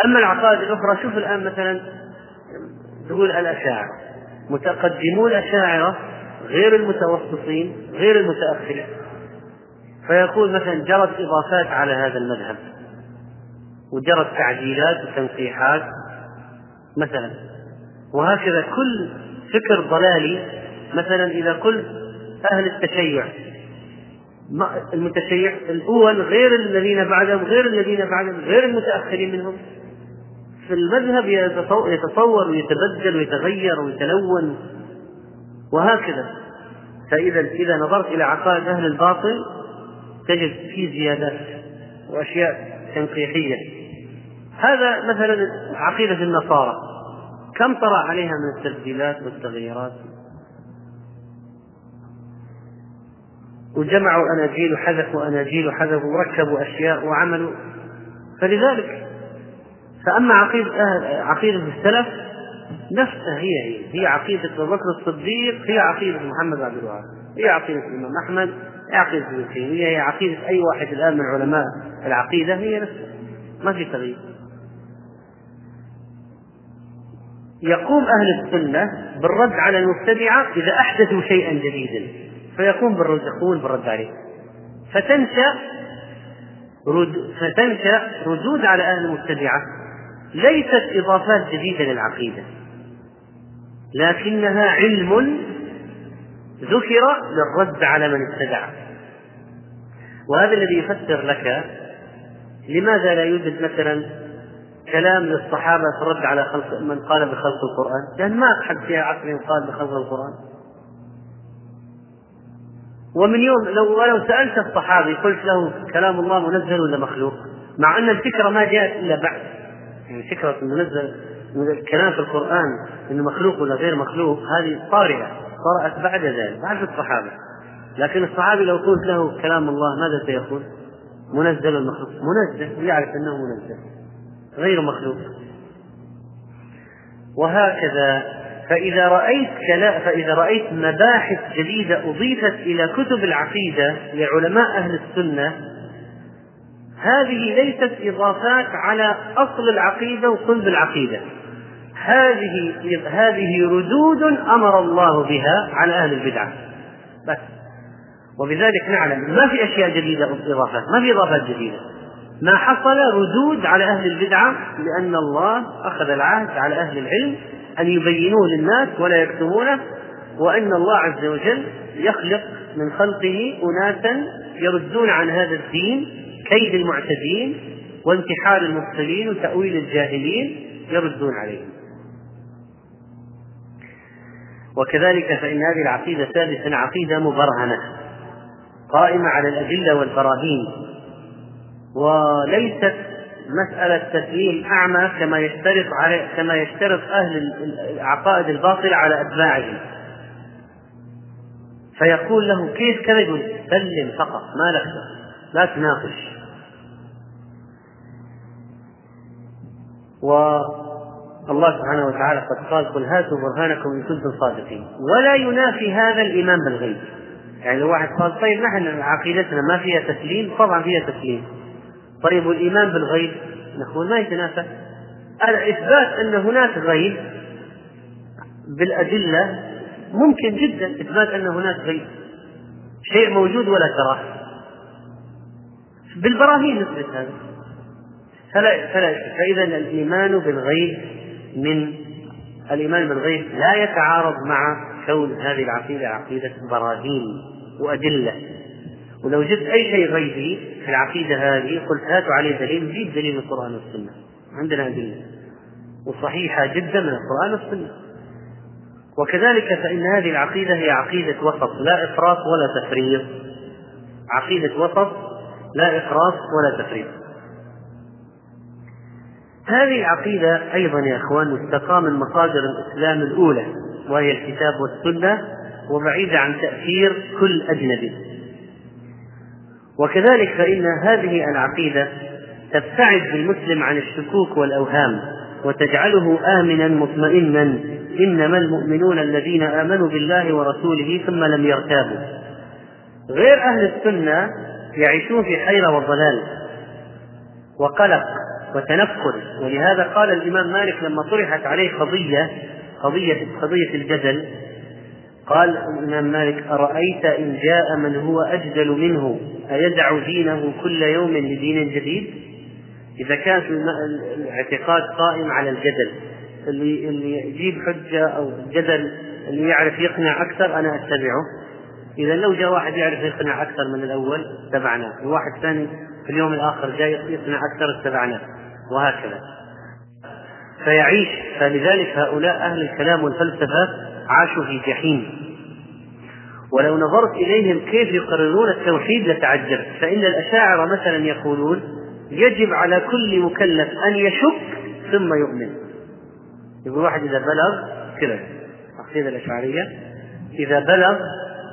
أما العقائد الأخرى شوف الآن مثلا تقول الأشاعرة. متقدمو الأشاعرة غير المتوسطين غير المتأخرين. فيقول مثلا جرت إضافات على هذا المذهب. وجرت تعديلات وتنقيحات. مثلا. وهكذا كل فكر ضلالي مثلا إذا قلت أهل التشيع المتشيع الأول غير الذين بعدهم غير الذين بعدهم غير المتأخرين منهم. في المذهب يتصور ويتبدل ويتغير ويتلون وهكذا. فإذا إذا نظرت إلى عقائد أهل الباطل تجد فيه زيادات وأشياء تنقيحية. هذا مثلا عقيدة النصارى. كم طرأ عليها من التبديلات والتغييرات؟ وجمعوا أناجيل وحذفوا أناجيل وحذفوا وركبوا أشياء وعملوا. فلذلك فأما عقيدة أهل عقيدة السلف نفسها هي هي هي عقيدة أبو بكر الصديق هي عقيدة محمد عبد الوهاب هي عقيدة الإمام أحمد هي عقيدة ابن تيمية هي عقيدة أي واحد الآن من علماء العقيدة هي نفسها. ما في تغيير. يقوم أهل السنة بالرد على المبتدعة إذا أحدثوا شيئا جديدا. فيقوم بالرد يقوم بالرد عليه فتنشأ فتنشأ ردود على أهل المبتدعة ليست إضافات جديدة للعقيدة. لكنها علم ذكر للرد على من ابتدع وهذا الذي يفسر لك لماذا لا يوجد مثلا كلام للصحابة في الرد على خلق من قال بخلق القرآن؟ لأن ما أحد في عصر قال بخلق القرآن. ومن يوم لو ولو سألت الصحابي قلت له كلام الله منزل ولا مخلوق؟ مع أن الفكرة ما جاءت إلا بعد. يعني فكرة منزل الكلام في القرآن إنه مخلوق ولا غير مخلوق هذه طارئة طرأت بعد ذلك بعد الصحابة. لكن الصحابي لو قلت له كلام الله ماذا سيقول؟ منزل المخلوق. منزل يعرف أنه منزل غير مخلوق. وهكذا فإذا رأيت كلا فإذا رأيت مباحث جديدة أضيفت إلى كتب العقيدة لعلماء أهل السنة هذه ليست إضافات على أصل العقيدة وصلب العقيدة. هذه هذه ردود أمر الله بها على أهل البدعة. بس. وبذلك نعلم ما في أشياء جديدة اضافات ما في إضافات جديدة. ما حصل ردود على أهل البدعة لأن الله أخذ العهد على أهل العلم أن يبينوه للناس ولا يكتمونه وأن الله عز وجل يخلق من خلقه أناسا يردون عن هذا الدين كيد المعتدين وانتحار المبتلين وتأويل الجاهلين يردون عليهم. وكذلك فإن هذه العقيدة ثالثا عقيدة مبرهنة قائمة على الأدلة والبراهين. وليست مسألة تسليم أعمى كما يشترط على كما يشترط أهل العقائد الباطلة على أتباعهم. فيقول له كيف كذا؟ يقول سلم فقط ما لك لا تناقش. و الله سبحانه وتعالى قد قال قل هاتوا برهانكم إن كنتم صادقين. ولا ينافي هذا الايمان بالغيب. يعني لو واحد قال طيب نحن عقيدتنا ما فيها تسليم طبعا فيها تسليم. طيب والايمان بالغيب. نقول ما يتنافى اثبات أن هناك غيب بالأدلة ممكن جدا. إثبات أن هناك غيب. شيء موجود ولا تراه. بالبراهين نثبت هذا. فلا فلا فاذا الإيمان بالغيب من الإيمان بالغيب لا يتعارض مع كون هذه العقيدة عقيدة براهين وأدلة. ولو جبت أي شيء غيبي في العقيدة هذه قلت هاتوا عليه دليل جيب دليل من القرآن والسنة. عندنا أدلة وصحيحة جدا من القرآن والسنة. وكذلك فإن هذه العقيدة هي عقيدة وسط لا إفراط ولا تفريط. عقيدة وسط لا إفراط ولا تفريط. هذه العقيدة أيضا يا إخوان مستقاة من مصادر الإسلام الأولى وهي الكتاب والسنة وبعيدة عن تأثير كل أجنبي. وكذلك فإن هذه العقيدة تبتعد بالمسلم عن الشكوك والأوهام وتجعله آمنا مطمئنا إنما المؤمنون الذين آمنوا بالله ورسوله ثم لم يرتابوا. غير أهل السنة يعيشون في حيرة وضلال وقلق وتنفر. ولهذا قال الإمام مالك لما طرحت عليه قضية قضية قضية الجدل قال الإمام مالك أرأيت إن جاء من هو أجدل منه أيدع دينه كل يوم لدين جديد؟ إذا كان الاعتقاد قائم على الجدل اللي اللي يجيب حجة أو جدل اللي يعرف يقنع أكثر أنا أتبعه. إذا لو جاء واحد يعرف يقنع أكثر من الأول اتبعناه، وواحد ثاني في اليوم الآخر جاي يقنع أكثر اتبعناه، وهكذا. فيعيش. فلذلك هؤلاء أهل الكلام والفلسفة عاشوا في جحيم. ولو نظرت إليهم كيف يقررون التوحيد لتعجبت فإن الأشاعرة مثلا يقولون يجب على كل مكلف أن يشك ثم يؤمن. يقول واحد إذا بلغ كذا العقيدة الأشعرية إذا بلغ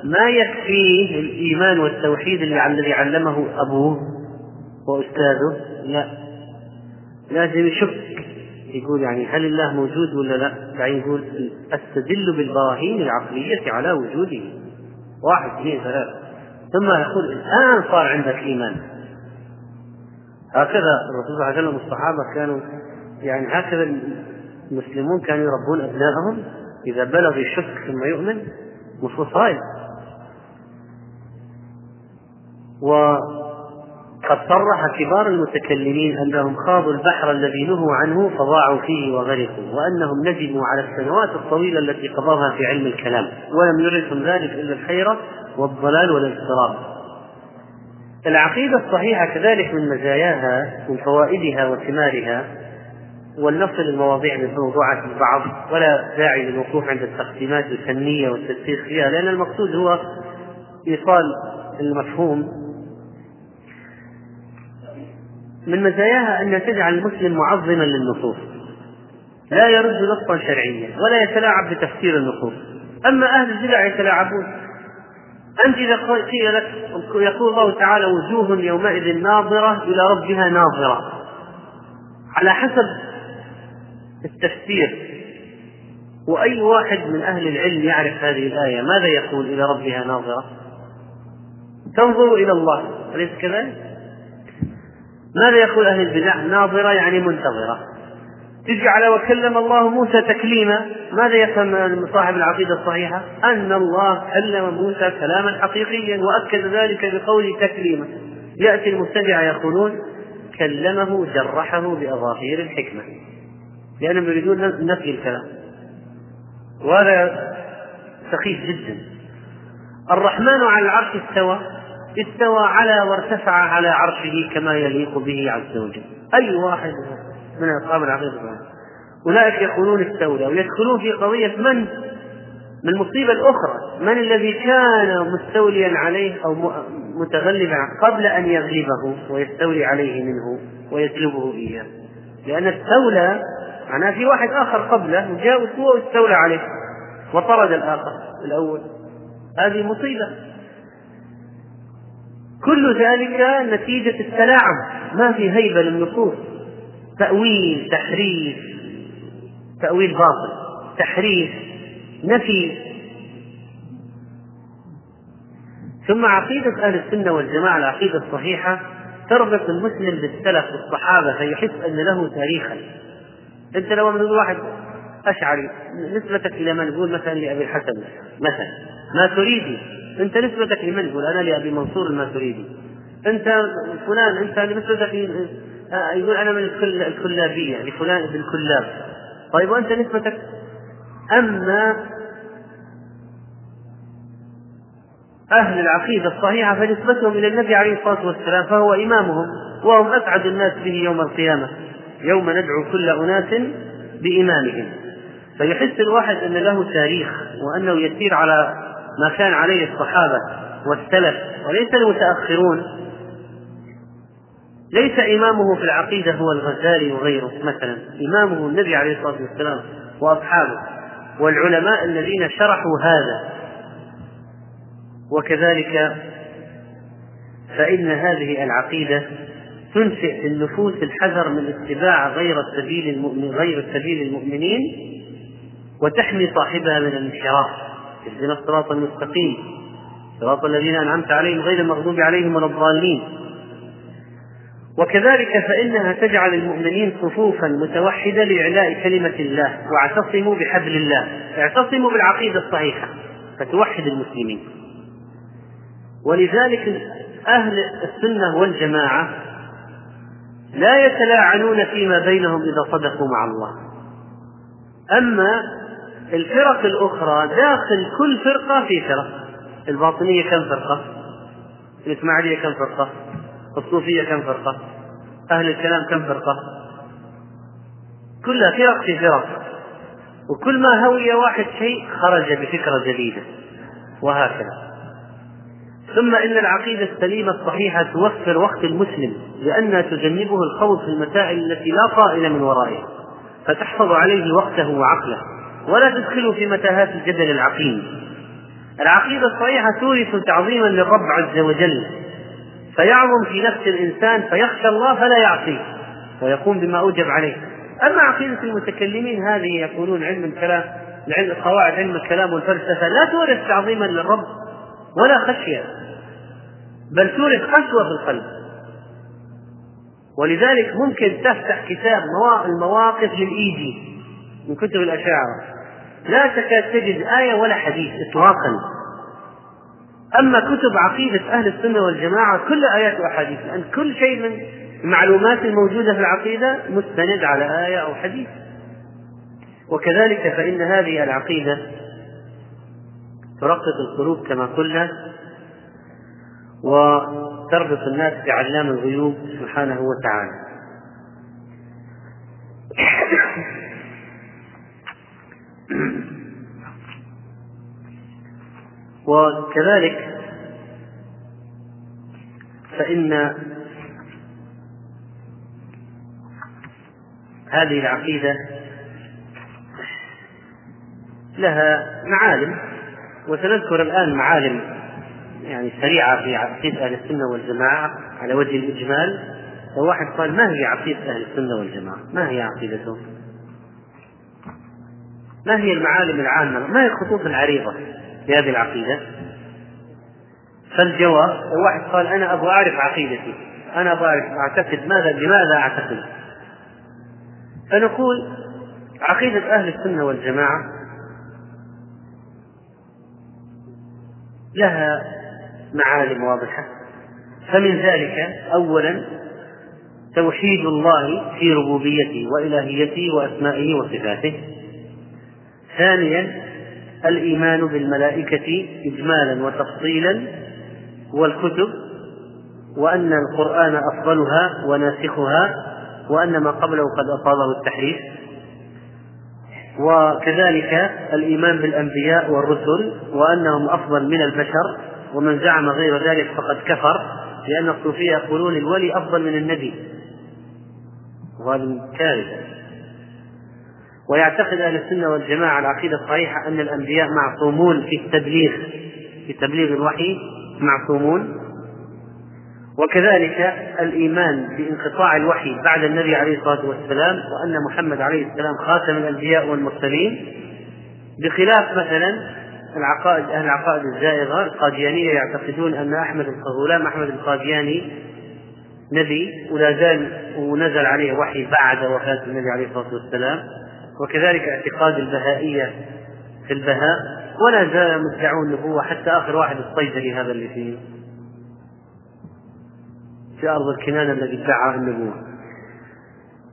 ما يكفيه الإيمان والتوحيد الذي علمه أبوه وأستاذه؟ لا. لازم يشك. يقول يعني هل الله موجود ولا لا؟ بعدين يقول أستدل بالبراهين العقلية على وجوده. واحد اثنين ثلاثة. ثم يقول الآن صار عندك إيمان. هكذا الرسول صلى الله عليه وسلم والصحابة كانوا يعني هكذا المسلمون كانوا يربون أبنائهم. إذا بلغ يشك ثم يؤمن نصوص هاي وقد صرح كبار المتكلمين أنهم خاضوا البحر الذي نهوا عنه فضاعوا فيه وغرقوا وأنهم ندموا على السنوات الطويلة التي قضوها في علم الكلام ولم يردهم ذلك إلا الحيرة والضلال والاضطراب. العقيدة الصحيحة كذلك من مزاياها من فوائدها وثمارها ولنصل المواضيع بموضوعات البعض ولا داعي للوقوف عند التقسيمات الفنية والتدقيق فيها لأن المقصود هو إيصال المفهوم من مزاياها أنها تجعل المسلم معظما للنصوص. لا يرد نصا شرعيا ولا يتلاعب بتفسير النصوص. أما أهل البدع يتلاعبون. أنت إذا قيل لك يقول الله تعالى وجوه يومئذ ناظرة إلى ربها ناظرة. على حسب التفسير. وأي واحد من أهل العلم يعرف هذه الآية؟ ماذا يقول إلى ربها ناظرة؟ تنظر إلى الله أليس كذلك؟ ماذا يقول أهل البدع؟ ناظرة يعني منتظرة. تجي على وكلم الله موسى تكليما ماذا يفهم صاحب العقيدة الصحيحة؟ أن الله كلم موسى كلاما حقيقيا وأكد ذلك بقول تكليما. يأتي المبتدعة يقولون كلمه جرحه بأظاهير الحكمة. لأنهم يريدون نفي الكلام. وهذا سخيف جدا. الرحمن على العرش استوى. استوى على وارتفع على عرشه كما يليق به عز وجل. أي واحد من أصحاب العقيدة أولئك يقولون استولى ويدخلون في قضية من؟ من المصيبة الأخرى. من الذي كان مستوليا عليه أو متغلبا قبل أن يغلبه ويستولي عليه منه ويسلبه إياه. لأن استولى معناه في واحد آخر قبله وجاء هو واستولى عليه وطرد الآخر الأول. هذه مصيبة. كل ذلك نتيجة التلاعب. ما في هيبة للنصوص. تأويل تحريف. تأويل باطل. تحريف. نفي. ثم عقيدة أهل السنة والجماعة العقيدة الصحيحة تربط المسلم بالسلف والصحابة فيحس أن له تاريخا. أنت لو من واحد أشعري نسبتك إلى من؟ يقول مثلا لأبي الحسن مثلا. ما تريدي. انت نسبتك لمن يقول أنا لأبي منصور الماتريدي. أنت فلان أنت نسبتك آه، يقول أنا من الكلابية لفلان ابن كلاب طيب وأنت نسبتك أما أهل العقيدة الصحيحة فنسبتهم إلى النبي عليه الصلاة والسلام فهو إمامهم وهم أسعد الناس به يوم القيامة يوم ندعو كل أناس بإمامهم. فيحس الواحد أن له تاريخ وأنه يسير على ما كان عليه الصحابة والسلف وليس المتأخرون. ليس إمامه في العقيدة هو الغزالي وغيره. مثلا إمامه النبي عليه الصلاة والسلام وأصحابه والعلماء الذين شرحوا هذا. وكذلك فإن هذه العقيدة تنشئ في النفوس الحذر من اتباع غير سبيل غير سبيل المؤمنين وتحمي صاحبها من الانحراف. اهدنا الصراط المستقيم. صراط الذين أنعمت عليهم غير المغضوب عليهم ولا الضالين. وكذلك فإنها تجعل المؤمنين صفوفا متوحدة لإعلاء كلمة الله واعتصموا بحبل الله. اعتصموا بالعقيدة الصحيحة فتوحد المسلمين. ولذلك أهل السنة والجماعة لا يتلاعنون فيما بينهم إذا صدقوا مع الله. أما الفرق الأخرى داخل كل فرقة في فرق. الباطنية كم فرقة؟ الإسماعيلية كم فرقة؟ الصوفية كم فرقة؟ أهل الكلام كم فرقة؟ كلها فرق في فرق. وكل ما هوي واحد شيء خرج بفكرة جديدة. وهكذا. ثم إن العقيدة السليمة الصحيحة توفر وقت المسلم لأنها تجنبه الخوض في المسائل التي لا طائل من ورائها فتحفظ عليه وقته وعقله. ولا تدخله في متاهات الجدل العقيم. العقيدة الصحيحة تورث تعظيما للرب عز وجل. فيعظم في نفس الإنسان فيخشى الله فلا يعصيه. ويقوم بما أوجب عليه. أما عقيدة المتكلمين هذه يقولون علم الكلام العلم قواعد علم الكلام والفلسفة لا تورث تعظيما للرب ولا خشية. بل تورث قسوة في القلب. ولذلك ممكن تفتح كتاب المواقف للإيدي من كتب الأشاعرة. لا تكاد تجد آية ولا حديث إطلاقا. أما كتب عقيدة أهل السنة والجماعة كل آيات وأحاديث لأن كل شيء من المعلومات الموجودة في العقيدة مستند على آية أو حديث. وكذلك فإن هذه العقيدة ترقق القلوب كما قلنا وتربط الناس بعلام الغيوب سبحانه وتعالى. وكذلك فإن هذه العقيدة لها معالم وسنذكر الآن معالم يعني سريعة في عقيدة أهل السنة والجماعة على وجه الإجمال لو واحد قال ما هي عقيدة أهل السنة والجماعة؟ ما هي عقيدتهم؟ ما هي المعالم العامة؟ ما هي الخطوط العريضة في هذه العقيدة؟ فالجواب واحد قال أنا أبغى أعرف عقيدتي أنا أبغى أعرف أعتقد ماذا لماذا أعتقد؟ فنقول عقيدة أهل السنة والجماعة لها معالم واضحة فمن ذلك أولا توحيد الله في ربوبيته وإلهيته وأسمائه وصفاته ثانيا الإيمان بالملائكة إجمالا وتفصيلا والكتب وأن القرآن أفضلها وناسخها وأن ما قبله قد أصابه التحريف. وكذلك الإيمان بالأنبياء والرسل وأنهم أفضل من البشر ومن زعم غير ذلك فقد كفر لأن الصوفية يقولون الولي أفضل من النبي. وهذا كارثة ويعتقد أهل السنة والجماعة العقيدة الصحيحة أن الأنبياء معصومون في التبليغ في تبليغ الوحي معصومون. وكذلك الإيمان بانقطاع الوحي بعد النبي عليه الصلاة والسلام وأن محمد عليه السلام خاتم الأنبياء والمرسلين. بخلاف مثلا العقائد أهل العقائد الزائغة القاديانية يعتقدون أن أحمد الغلام أحمد القادياني نبي ولا زال ونزل عليه وحي بعد وفاة النبي عليه الصلاة والسلام. وكذلك اعتقاد البهائية في البهاء ولا زال مدعون النبوة حتى آخر واحد الصيدلي هذا اللي فيه في أرض الكنانة الذي ادعى النبوة.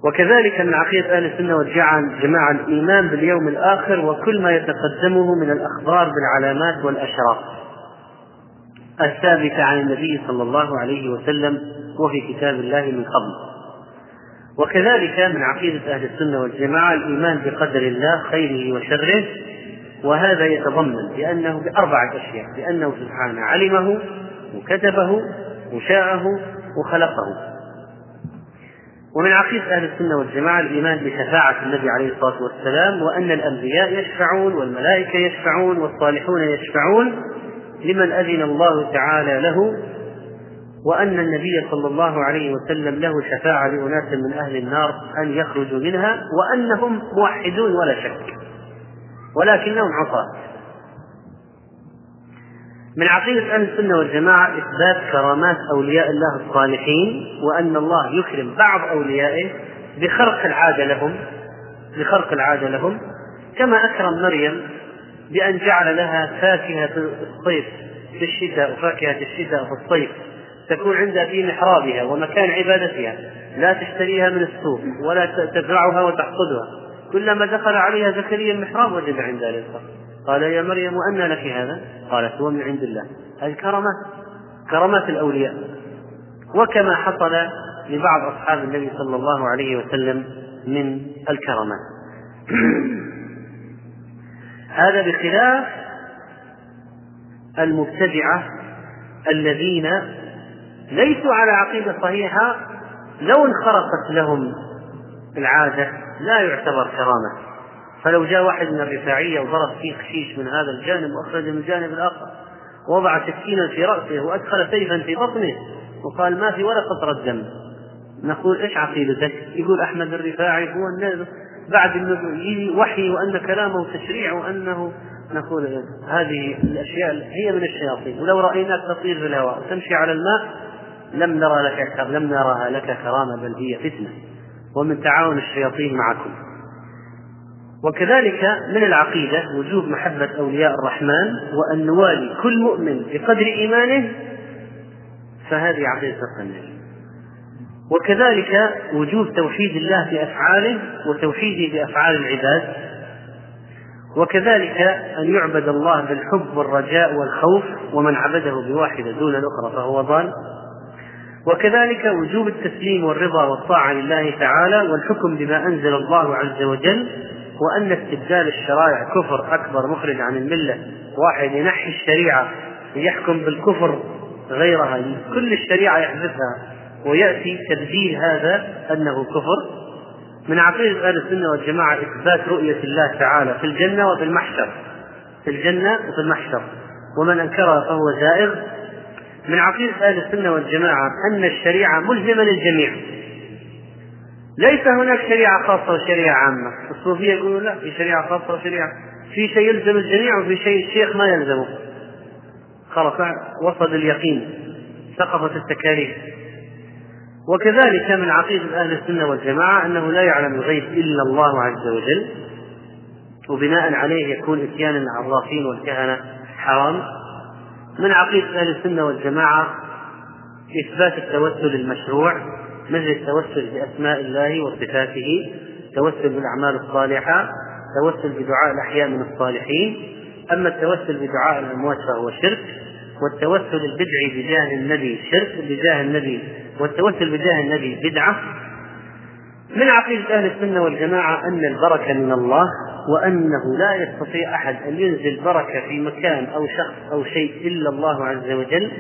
وكذلك من عقيدة أهل السنة والجماعة الإيمان باليوم الآخر وكل ما يتقدمه من الأخبار بالعلامات والأشراط الثابتة عن النبي صلى الله عليه وسلم وفي كتاب الله من قبل. وكذلك من عقيدة أهل السنة والجماعة الإيمان بقدر الله خيره وشره وهذا يتضمن بأنه بأربعة أشياء بأنه سبحانه علمه وكتبه وشاءه وخلقه. ومن عقيدة أهل السنة والجماعة الإيمان بشفاعة النبي عليه الصلاة والسلام وأن الأنبياء يشفعون والملائكة يشفعون والصالحون يشفعون لمن أذن الله تعالى له وأن النبي صلى الله عليه وسلم له شفاعة لأناس من أهل النار أن يخرجوا منها وأنهم موحدون ولا شك. ولكنهم عصاة. من عقيدة أهل السنة والجماعة إثبات كرامات أولياء الله الصالحين وأن الله يكرم بعض أوليائه بخرق العادة لهم بخرق العادة لهم. كما أكرم مريم بأن جعل لها فاكهة الصيف في الشتاء وفاكهة الشتاء في الصيف. تكون عندها في محرابها ومكان عبادتها لا تشتريها من السوق ولا تزرعها وتحصدها. كلما دخل عليها زكريا المحراب وجد عندها رزقا قال يا مريم وأنى لك هذا؟ قالت هو من عند الله. هذه كرامات الأولياء. وكما حصل لبعض أصحاب النبي صلى الله عليه وسلم من الكرامات. هذا بخلاف المبتدعة الذين ليسوا على عقيدة صحيحة لو انخرقت لهم العادة لا يعتبر كرامة. فلو جاء واحد من الرفاعية وضرب فيه خشيش من هذا الجانب وأخرج من الجانب الآخر ووضع سكينا في رأسه وأدخل سيفا في بطنه وقال ما في ولا قطرة دم. نقول إيش عقيدتك؟ يقول أحمد الرفاعي هو النبي بعد يجي وحي وأن كلامه تشريع وأنه نقول هذه الأشياء هي من الشياطين. ولو رأيناك تطير في الهواء تمشي على الماء لم نرى لك لم نراها لك كرامة بل هي فتنة. ومن تعاون الشياطين معكم. وكذلك من العقيدة وجوب محبة أولياء الرحمن وأن نوالي كل مؤمن بقدر إيمانه فهذه عقيدة النبي وكذلك وجوب توحيد الله بأفعاله وتوحيده بأفعال العباد. وكذلك أن يعبد الله بالحب والرجاء والخوف ومن عبده بواحدة دون الأخرى فهو ضال. وكذلك وجوب التسليم والرضا والطاعة لله تعالى والحكم بما أنزل الله عز وجل وأن استبدال الشرائع كفر أكبر مخرج عن الملة. واحد ينحي الشريعة ويحكم بالكفر غيرها. كل الشريعة يحذفها ويأتي تبديل هذا أنه كفر. من عقيدة أهل السنة والجماعة إثبات رؤية الله تعالى في الجنة وفي المحشر. في الجنة وفي المحشر. ومن أنكرها فهو زائغ. من عقيدة أهل السنة والجماعة أن الشريعة ملزمة للجميع. ليس هناك شريعة خاصة وشريعة عامة. الصوفية يقولون لا في شريعة خاصة وشريعة في شيء يلزم الجميع وفي شيء الشيخ ما يلزمه. خلاص وصل اليقين سقطت التكاليف. وكذلك من عقيدة أهل السنة والجماعة أنه لا يعلم الغيب إلا الله عز وجل. وبناء عليه يكون إتيان العرافين والكهنة حرام. من عقيدة أهل السنة والجماعة إثبات التوسل المشروع مثل التوسل بأسماء الله وصفاته التوسل بالأعمال الصالحة التوسل بدعاء الأحياء من الصالحين. أما التوسل بدعاء الأموات فهو شرك والتوسل البدعي بجاه النبي شرك بجاه النبي والتوسل بجاه النبي بدعة. من عقيدة أهل السنة والجماعة أن البركة من الله وأنه لا يستطيع أحد أن ينزل بركة في مكان أو شخص أو شيء إلا الله عز وجل.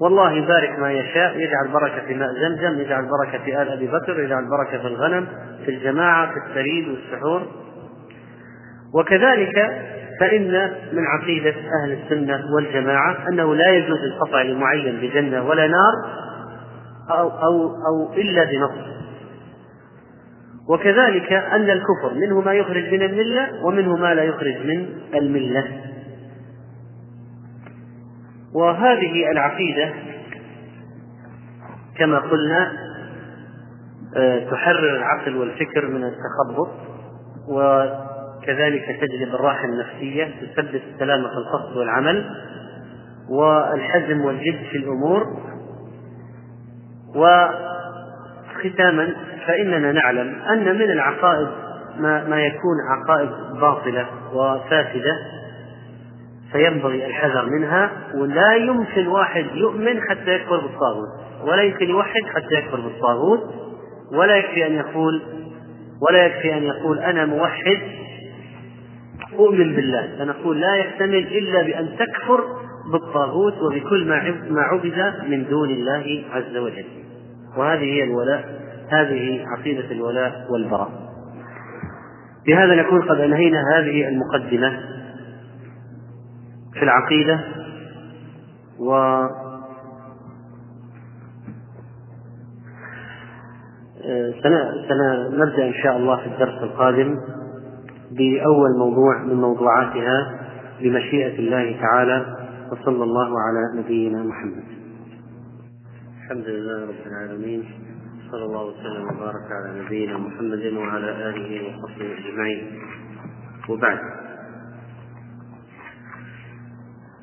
والله يبارك ما يشاء يجعل بركة في ماء زمزم يجعل بركة في آل أبي بكر يجعل بركة في الغنم في الجماعة في السريد والسحور. وكذلك فإن من عقيدة أهل السنة والجماعة أنه لا يجوز القطع لمعين بجنة ولا نار أو أو أو إلا بنص وكذلك أن الكفر منه ما يخرج من الملة ومنه ما لا يخرج من الملة. وهذه العقيدة كما قلنا آه، تحرر العقل والفكر من التخبط وكذلك تجلب الراحة النفسية تثبت السلامة في القصد والعمل والحزم والجد في الأمور. وختاما فإننا نعلم أن من العقائد ما, ما يكون عقائد باطلة وفاسدة فينبغي الحذر منها ولا يمكن واحد يؤمن حتى يكفر بالطاغوت ولا يمكن يوحد حتى يكفر بالطاغوت ولا يكفي أن يقول ولا يكفي أن يقول أنا موحد أؤمن بالله. فنقول لا يحتمل إلا بأن تكفر بالطاغوت وبكل ما عبد من دون الله عز وجل. وهذه هي الولاء هذه عقيدة الولاء والبراء. بهذا نكون قد أنهينا هذه المقدمة في العقيدة و سنبدأ إن شاء الله في الدرس القادم بأول موضوع من موضوعاتها بمشيئة الله تعالى وصلى الله على نبينا محمد. الحمد لله رب العالمين صلى الله وسلم وبارك على نبينا محمد وعلى آله وصحبه أجمعين. وبعد.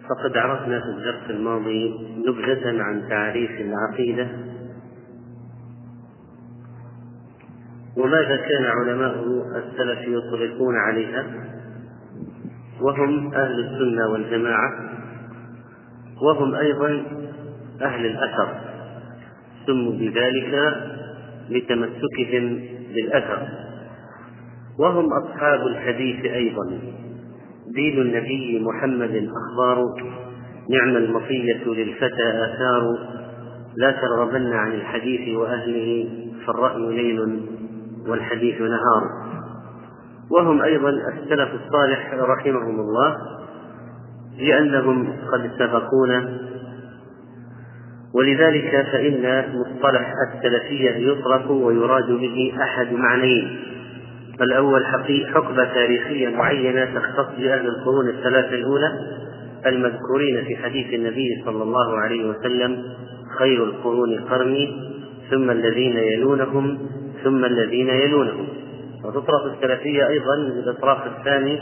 فقد عرفنا في الدرس الماضي نبذة عن تعريف العقيدة. وماذا كان علماء السلف يطلقون عليها؟ وهم أهل السنة والجماعة. وهم أيضا أهل الأثر. سموا بذلك لتمسكهم بالأثر. وهم أصحاب الحديث أيضا. دين النبي محمد أخبار نعم المطية للفتى آثار. لا ترغبن عن الحديث وأهله فالرأي ليل والحديث نهار. وهم أيضا السلف الصالح رحمهم الله لأنهم قد سبقونا ولذلك فإن مصطلح السلفية يطلق ويراد به أحد معنيين. الأول حقبة تاريخية معينة تختص بأهل القرون الثلاثة الأولى المذكورين في حديث النبي صلى الله عليه وسلم خير القرون قرني ثم الذين يلونهم ثم الذين يلونهم. وتطرق السلفية أيضا الإطراف الثاني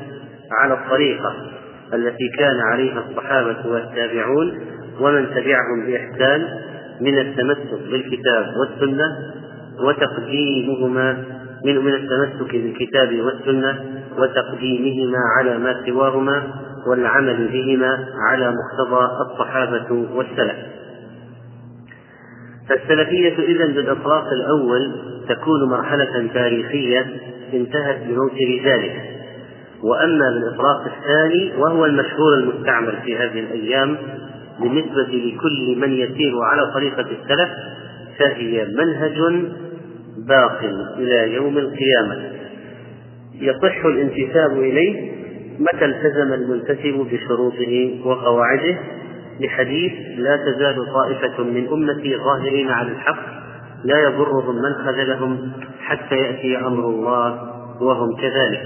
على الطريقة التي كان عليها الصحابة والتابعون ومن تبعهم بإحسان من التمسك بالكتاب والسنة وتقديمهما من من التمسك بالكتاب والسنة وتقديمهما على ما سواهما والعمل بهما على مقتضى الصحابة والسلف. فالسلفية إذا بالإطلاق الأول تكون مرحلة تاريخية انتهت بموت رجاله وأما بالإطلاق الثاني وهو المشهور المستعمل في هذه الأيام بالنسبة لكل من يسير على طريقة السلف فهي منهج باق إلى يوم القيامة. يصح الانتساب إليه متى التزم المنتسب بشروطه وقواعده. لحديث لا تزال طائفة من أمتي ظاهرين على الحق لا يضرهم من خذلهم حتى يأتي أمر الله وهم كذلك.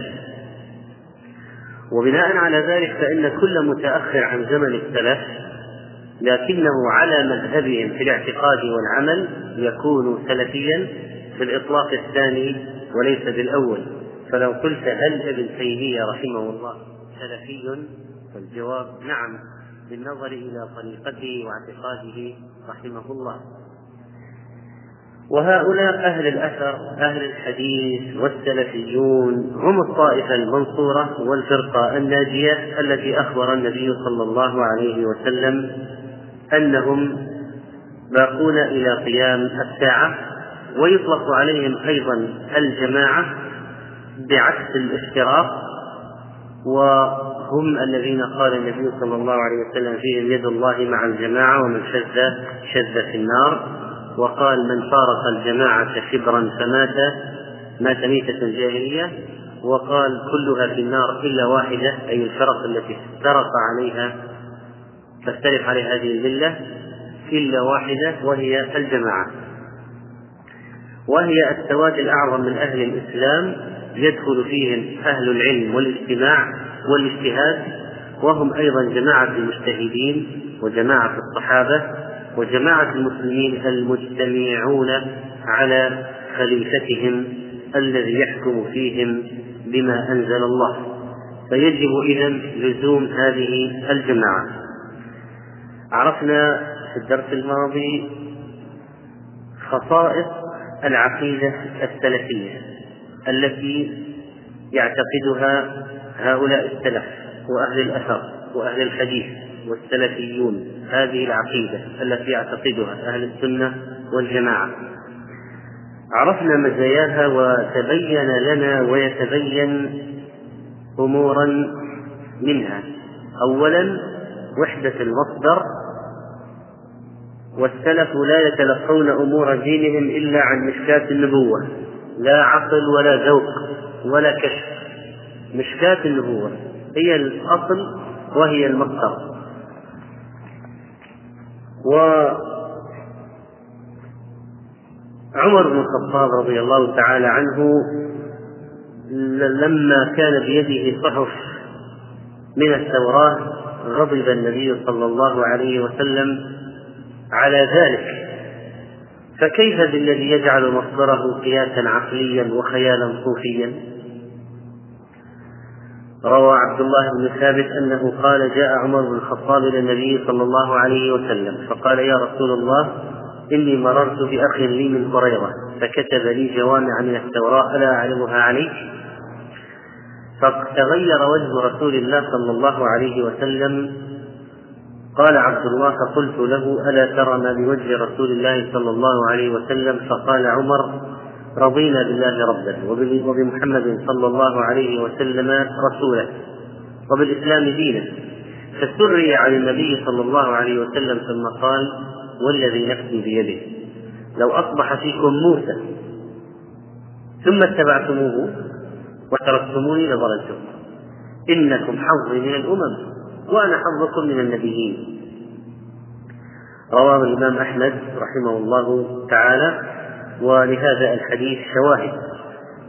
وبناء على ذلك فإن كل متأخر عن زمن السلف لكنه على مذهبهم في الاعتقاد والعمل يكون سلفيا في الإطلاق الثاني وليس بالأول. فلو قلت هل ابن تيمية رحمه الله سلفي؟ فالجواب نعم بالنظر إلى طريقته واعتقاده رحمه الله. وهؤلاء أهل الأثر أهل الحديث والسلفيون هم الطائفة المنصورة والفرقة الناجية التي أخبر النبي صلى الله عليه وسلم أنهم باقون إلى قيام الساعة ويطلق عليهم أيضا الجماعة بعكس الافتراق وهم الذين قال النبي صلى الله عليه وسلم فيهم يد الله مع الجماعة ومن شذ شذ في النار وقال من فارق الجماعة شبرا فمات مات ميتة الجاهلية وقال كلها في النار إلا واحدة أي الفرق التي افترق عليها تختلف عليها هذه الملة إلا واحدة وهي الجماعة. وهي السواد الأعظم من أهل الإسلام يدخل فيهم أهل العلم والاجتماع والاجتهاد وهم أيضا جماعة المجتهدين وجماعة الصحابة وجماعة المسلمين المجتمعون على خليفتهم الذي يحكم فيهم بما أنزل الله. فيجب إذا لزوم هذه الجماعة. عرفنا في الدرس الماضي خصائص العقيدة السلفية التي يعتقدها هؤلاء السلف وأهل الأثر وأهل الحديث والسلفيون. هذه العقيدة التي يعتقدها أهل السنة والجماعة. عرفنا مزاياها وتبين لنا ويتبين أمورا منها. أولا وحدة المصدر والسلف لا يتلقون أمور دينهم إلا عن مشكاة النبوة. لا عقل ولا ذوق ولا كشف. مشكاة النبوة هي الأصل وهي المصدر. وعمر بن الخطاب رضي الله تعالى عنه لما كان بيده صحف من التوراة غضب النبي صلى الله عليه وسلم على ذلك. فكيف بالذي يجعل مصدره قياسا عقليا وخيالا صوفيا؟ روى عبد الله بن ثابت أنه قال جاء عمر بن الخطاب إلى النبي صلى الله عليه وسلم فقال يا رسول الله إني مررت بأخ لي من قريظة فكتب لي جوامع من التوراه ألا اعلمها عليك؟ فتغير وجه رسول الله صلى الله عليه وسلم. قال عبد الله فقلت له ألا ترى ما بوجه رسول الله صلى الله عليه وسلم؟ فقال عمر رضينا بالله ربا وبمحمد صلى الله عليه وسلم رسولا وبالإسلام دينا. فسري عن النبي صلى الله عليه وسلم ثم قال والذي نفسي بيده. لو أصبح فيكم موسى ثم اتبعتموه وتركتموني لضللتم إنكم حظي من الأمم وأنا حظكم من النبيين. رواه الإمام أحمد رحمه الله تعالى ولهذا الحديث شواهد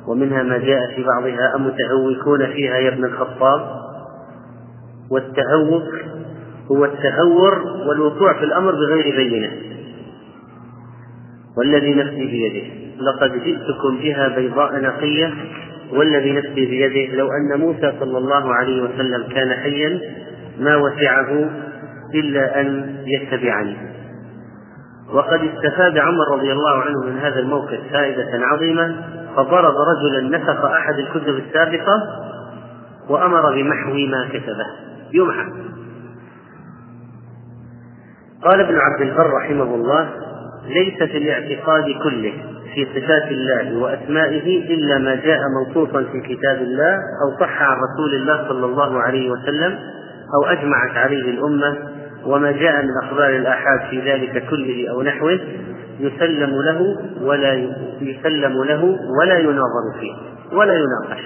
ومنها ما جاء في بعضها أمتهوكون فيها يا ابن الخطاب؟ والتهوك هو التهور والوقوع في الأمر بغير بينة. والذي نفسي بيده لقد جئتكم بها بيضاء نقية والذي نفسي بيده لو أن موسى صلى الله عليه وسلم كان حيا ما وسعه إلا أن يتبعني. وقد استفاد عمر رضي الله عنه من هذا الموقف فائدة عظيمة فضرب رجلا نسخ أحد الكتب السابقة وأمر بمحو ما كتبه. يمحى. قال ابن عبد البر رحمه الله ليس في الاعتقاد كله في صفات الله وأسمائه إلا ما جاء منصوصا في كتاب الله أو صح عن رسول الله صلى الله عليه وسلم أو أجمعت عليه الأمة وما جاء من أخبار الآحاد في ذلك كله أو نحوه يسلم له ولا يسلم له ولا يناظر فيه ولا يناقش.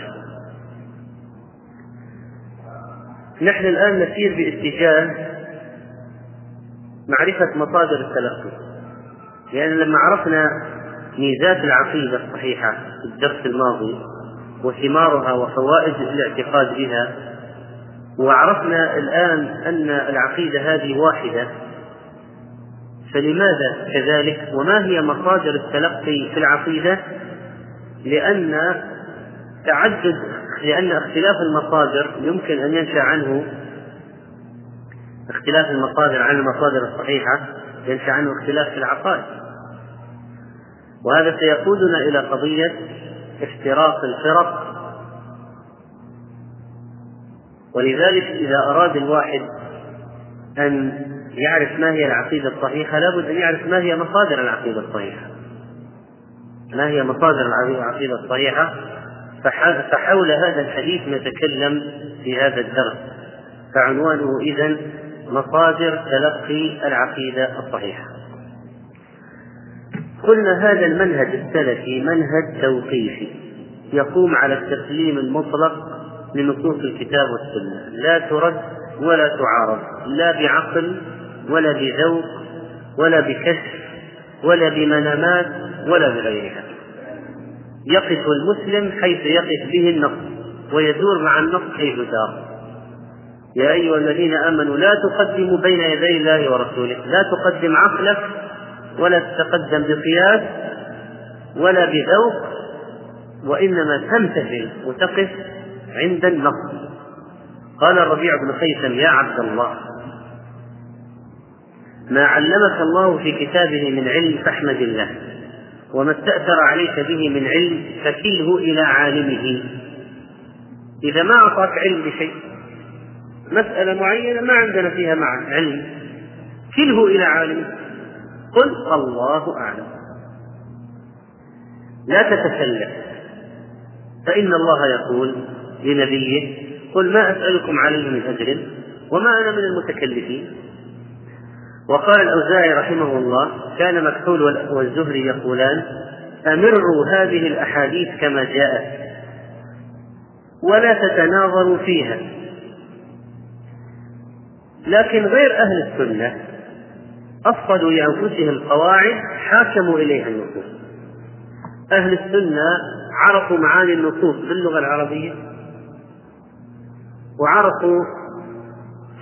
نحن الآن نسير باتجاه معرفة مصادر التلقي. لأن لما عرفنا ميزات العقيدة الصحيحة في الدرس الماضي وثمارها وفوائد الاعتقاد بها وعرفنا الآن أن العقيدة هذه واحدة فلماذا كذلك؟ وما هي مصادر التلقي في العقيدة؟ لأن تعدد لأن اختلاف المصادر يمكن أن ينشأ عنه اختلاف المصادر عن المصادر الصحيحة ينشأ عنه اختلاف في العقائد. وهذا سيقودنا إلى قضية افتراق الفرق. ولذلك إذا أراد الواحد أن يعرف ما هي العقيدة الصحيحة لابد أن يعرف ما هي مصادر العقيدة الصحيحة. ما هي مصادر العقيدة الصحيحة؟ فحول هذا الحديث نتكلم في هذا الدرس. فعنوانه إذن مصادر تلقي العقيدة الصحيحة. قلنا هذا المنهج السلفي منهج توقيفي يقوم على التسليم المطلق لنصوص الكتاب والسنة. لا ترد ولا تعارض لا بعقل ولا بذوق ولا بكشف ولا بمنامات ولا بغيرها. يقف المسلم حيث يقف به النص ويدور مع النص حيث دار يا أيها الذين آمنوا لا تقدموا بين يدي الله ورسوله لا تقدم عقلك ولا تتقدم بقياس ولا بذوق وإنما تمتثل وتقف عند النص. قال الربيع بن خيثم يا عبد الله ما علمك الله في كتابه من علم فاحمد الله وما استأثر عليك به من علم فكله إلى عالمه. إذا ما أعطاك علم بشيء مسألة معينة ما عندنا فيها مع علم كله إلى عالمه. قل الله أعلم. لا تتكلم فإن الله يقول لنبيه قل ما أسألكم عليه من أجر وما أنا من المتكلفين. وقال الأوزاعي رحمه الله كان مكحول والزهري يقولان أمروا هذه الأحاديث كما جاءت ولا تتناظروا فيها. لكن غير أهل السنة أفقدوا لأنفسهم قواعد حاكموا إليها النصوص. أهل السنة عرفوا معاني النصوص باللغة العربية وعرفوا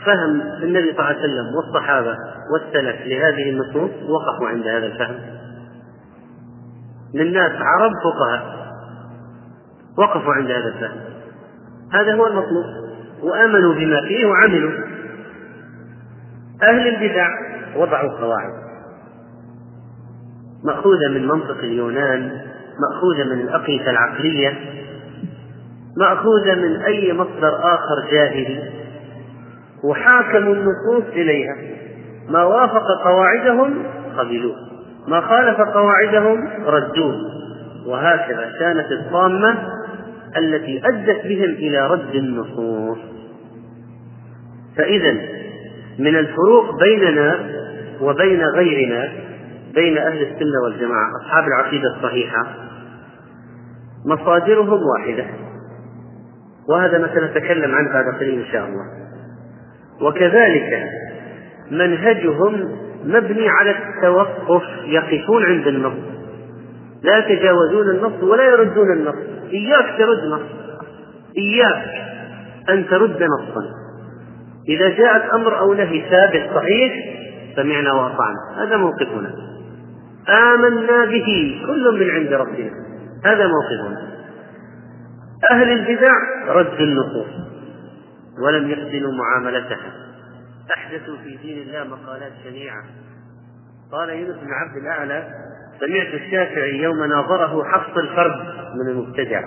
فهم النبي صلى الله عليه وسلم والصحابة والسلف لهذه النصوص وقفوا عند هذا الفهم. للناس عرب فقهاء وقفوا عند هذا الفهم. هذا هو المطلوب وآمنوا بما فيه وعملوا. أهل البدع وضعوا قواعد. مأخوذة من منطق اليونان مأخوذة من الأقيسة العقلية مأخوذة من أي مصدر آخر جاهلي وحاكموا النصوص إليها. ما وافق قواعدهم قبلوه ما خالف قواعدهم ردوه. وهكذا كانت الطامة التي أدت بهم إلى رد النصوص. فإذا من الفروق بيننا وبين غيرنا بين أهل السنة والجماعة أصحاب العقيدة الصحيحة مصادرهم واحدة. وهذا ما سنتكلم عنه بعد قليل إن شاء الله. وكذلك منهجهم مبني على التوقف يقفون عند النص. لا يتجاوزون النص ولا يردون النص. إياك ترد نص. إياك أن ترد نصا. إذا جاءت أمر أو نهي ثابت صحيح سمعنا وأطعنا. هذا موقفنا آمنا به. كل من عند ربنا. هذا موقفنا أهل البدع ردوا النصوص ولم يحسنوا معاملتها. أحدثوا في دين الله مقالات شنيعة. قال يونس بن عبد الأعلى سمعت الشافعي يوم ناظره حفص الفرد من المبتدع.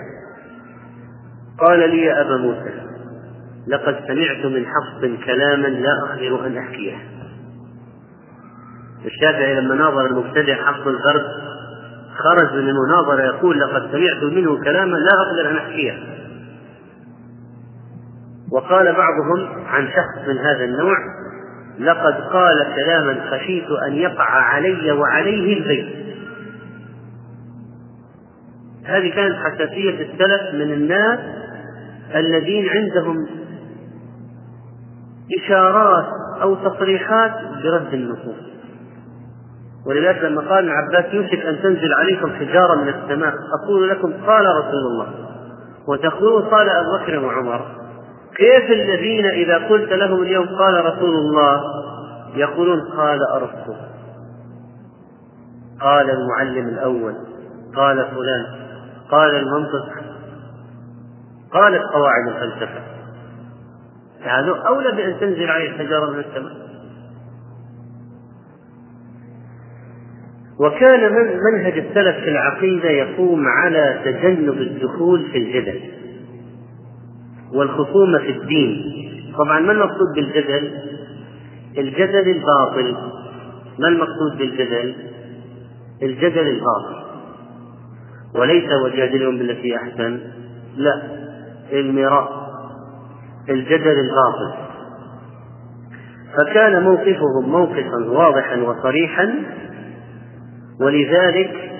قال لي يا أبا موسى لقد سمعت من حفص كلاما لا أقدر أن أحكيه. الشافعي لما ناظر المبتدع حفص الفرد خرج من المناظرة يقول لقد سمعت منه كلاما لا أقدر أن أحكيه. وقال بعضهم عن شخص من هذا النوع لقد قال كلاما خشيت أن يقع علي وعليه البيت. هذه كانت حساسية السلف من الناس الذين عندهم إشارات أو تصريحات برد النصوص ولذلك لما قال ابن عباس يوشك أن تنزل عليكم حجارة من السماء أقول لكم قال رسول الله وتقولون قال أبو بكر وعمر كيف الذين إذا قلت لهم اليوم قال رسول الله يقولون قال أرسطو قال المعلم الأول قال فلان قال المنطق قالت قواعد الفلسفة. يعني أولى بأن تنزل عليه الحجارة من السماء. وكان منهج السلف في العقيدة يقوم على تجنب الدخول في الجدل والخصومة في الدين. طبعا ما المقصود بالجدل؟ الجدل الباطل. ما المقصود بالجدل؟ الجدل الباطل. وليس وجادلهم بالتي أحسن. لا المراء. الجدل الباطل. فكان موقفهم موقفا واضحا وصريحا ولذلك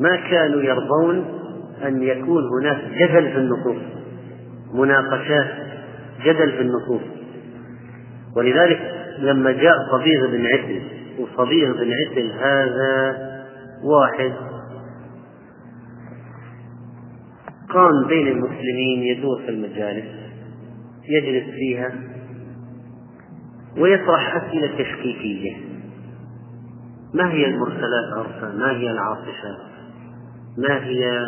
ما كانوا يرضون أن يكون هناك جدل في النصوص مناقشات جدل في النصوص. ولذلك لما جاء صبيغ بن عتل وصبيغ بن عتل هذا واحد قام بين المسلمين يدور في المجالس يجلس فيها ويطرح أسئلة تشكيكية. ما هي المرسلات عرفا؟ ما هي العاصفات ما هي؟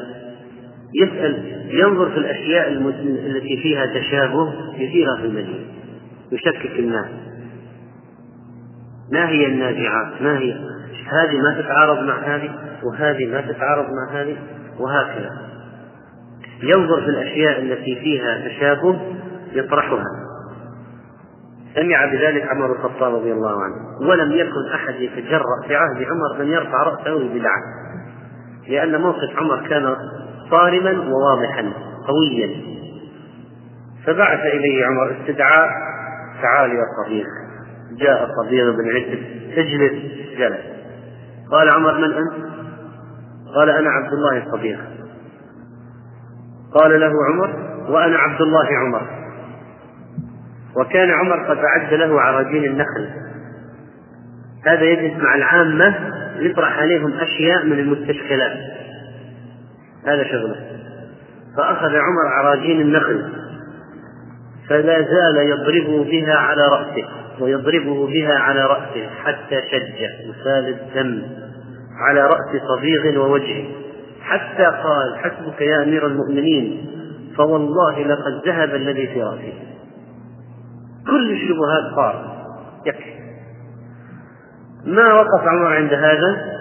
يسأل ينظر في الأشياء التي فيها تشابه يثيرها في المدينة يشكك الناس. ما هي النازعات؟ ما هي؟ هذه ما تتعارض مع هذه وهذه ما تتعارض مع هذه وهكذا. ينظر في الأشياء التي فيها تشابه يطرحها. سمع بذلك عمر الخطاب رضي الله عنه. ولم يكن أحد يتجرأ في عهد عمر من يرفع رأسه بدعة لأن موقف عمر كان صارما وواضحا قويا. فبعث إليه عمر استدعاء تعال يا صديق. جاء صديق بن عتب اجلس. جلس. قال عمر من أنت؟ قال أنا عبد الله الصديق. قال له عمر وأنا عبد الله عمر. وكان عمر قد أعد له عراجين النخل. هذا يجلس مع العامة يطرح عليهم أشياء من المستشكلات. هذا شغله. فأخذ عمر عراجين النخل فلا زال يضربه بها على رأسه ويضربه بها على رأسه حتى شج وسال الدم على رأس صبيغ ووجهه حتى قال حسبك يا أمير المؤمنين فوالله لقد ذهب الذي في رأسه كل الشبهات صار. يكفي. ما وقف عمر عند هذا؟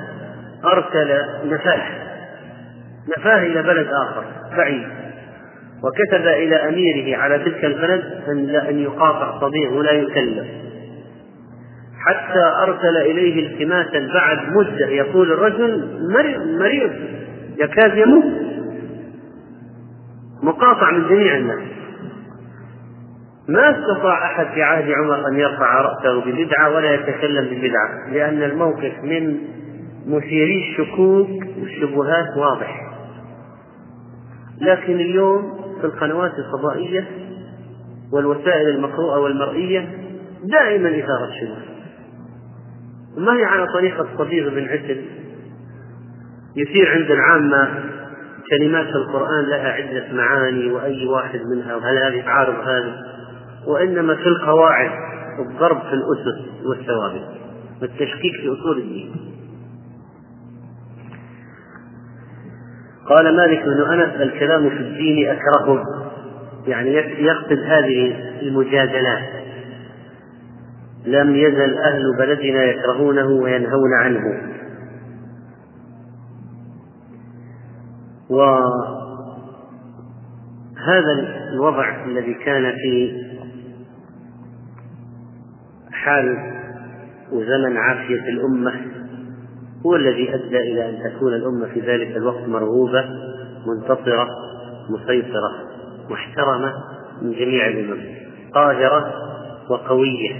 أرسل نفاه نفاه إلى بلد آخر بعيد. وكتب إلى أميره على تلك البلد أن أن يقاطع صديق ولا يكلم. حتى أرسل إليه التماسا بعد مدة يقول الرجل مريض. يكاد يموت. مقاطع من جميع الناس. ما استطاع أحد في عهد عمر أن يرفع رأسه ببدعة ولا يتكلم ببدعة لأن الموقف من مثيري الشكوك والشبهات واضح. لكن اليوم في القنوات الفضائية والوسائل المقروءة والمرئية دائما إثارة شبه. ما هي على طريقة صبيغ بن عسل يثير عند العامة كلمات القرآن لها عدة معاني وأي واحد منها وهل هذه تعارض هذه؟ وإنما في القواعد الضرب في الأسس والثوابت والتشكيك في أصول الدين. قال مالك بن أنس الكلام في الدين أكرهه يعني يقصد هذه المجادلات. لم يزل أهل بلدنا يكرهونه وينهون عنه. وهذا الوضع الذي كان في حال وزمن عافية الأمة هو الذي أدى إلى أن تكون الأمة في ذلك الوقت مرغوبة منتصرة مسيطرة محترمة من جميع الأمم قاهرة وقوية.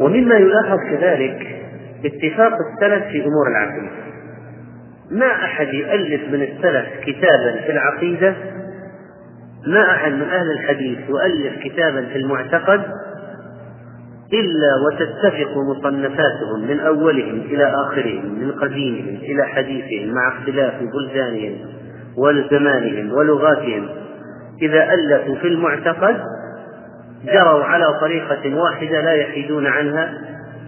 ومما يلاحظ كذلك اتفاق السلف في أمور العقيدة. ما أحد يؤلف من السلف كتابا في العقيدة ما أحد من أهل الحديث يؤلف كتابا في المعتقد إلا وتتفق مصنفاتهم من أولهم إلى آخرهم من قديمهم إلى حديثهم مع اختلاف بلدانهم وزمانهم ولغاتهم. إذا ألفوا في المعتقد جروا على طريقة واحدة لا يحيدون عنها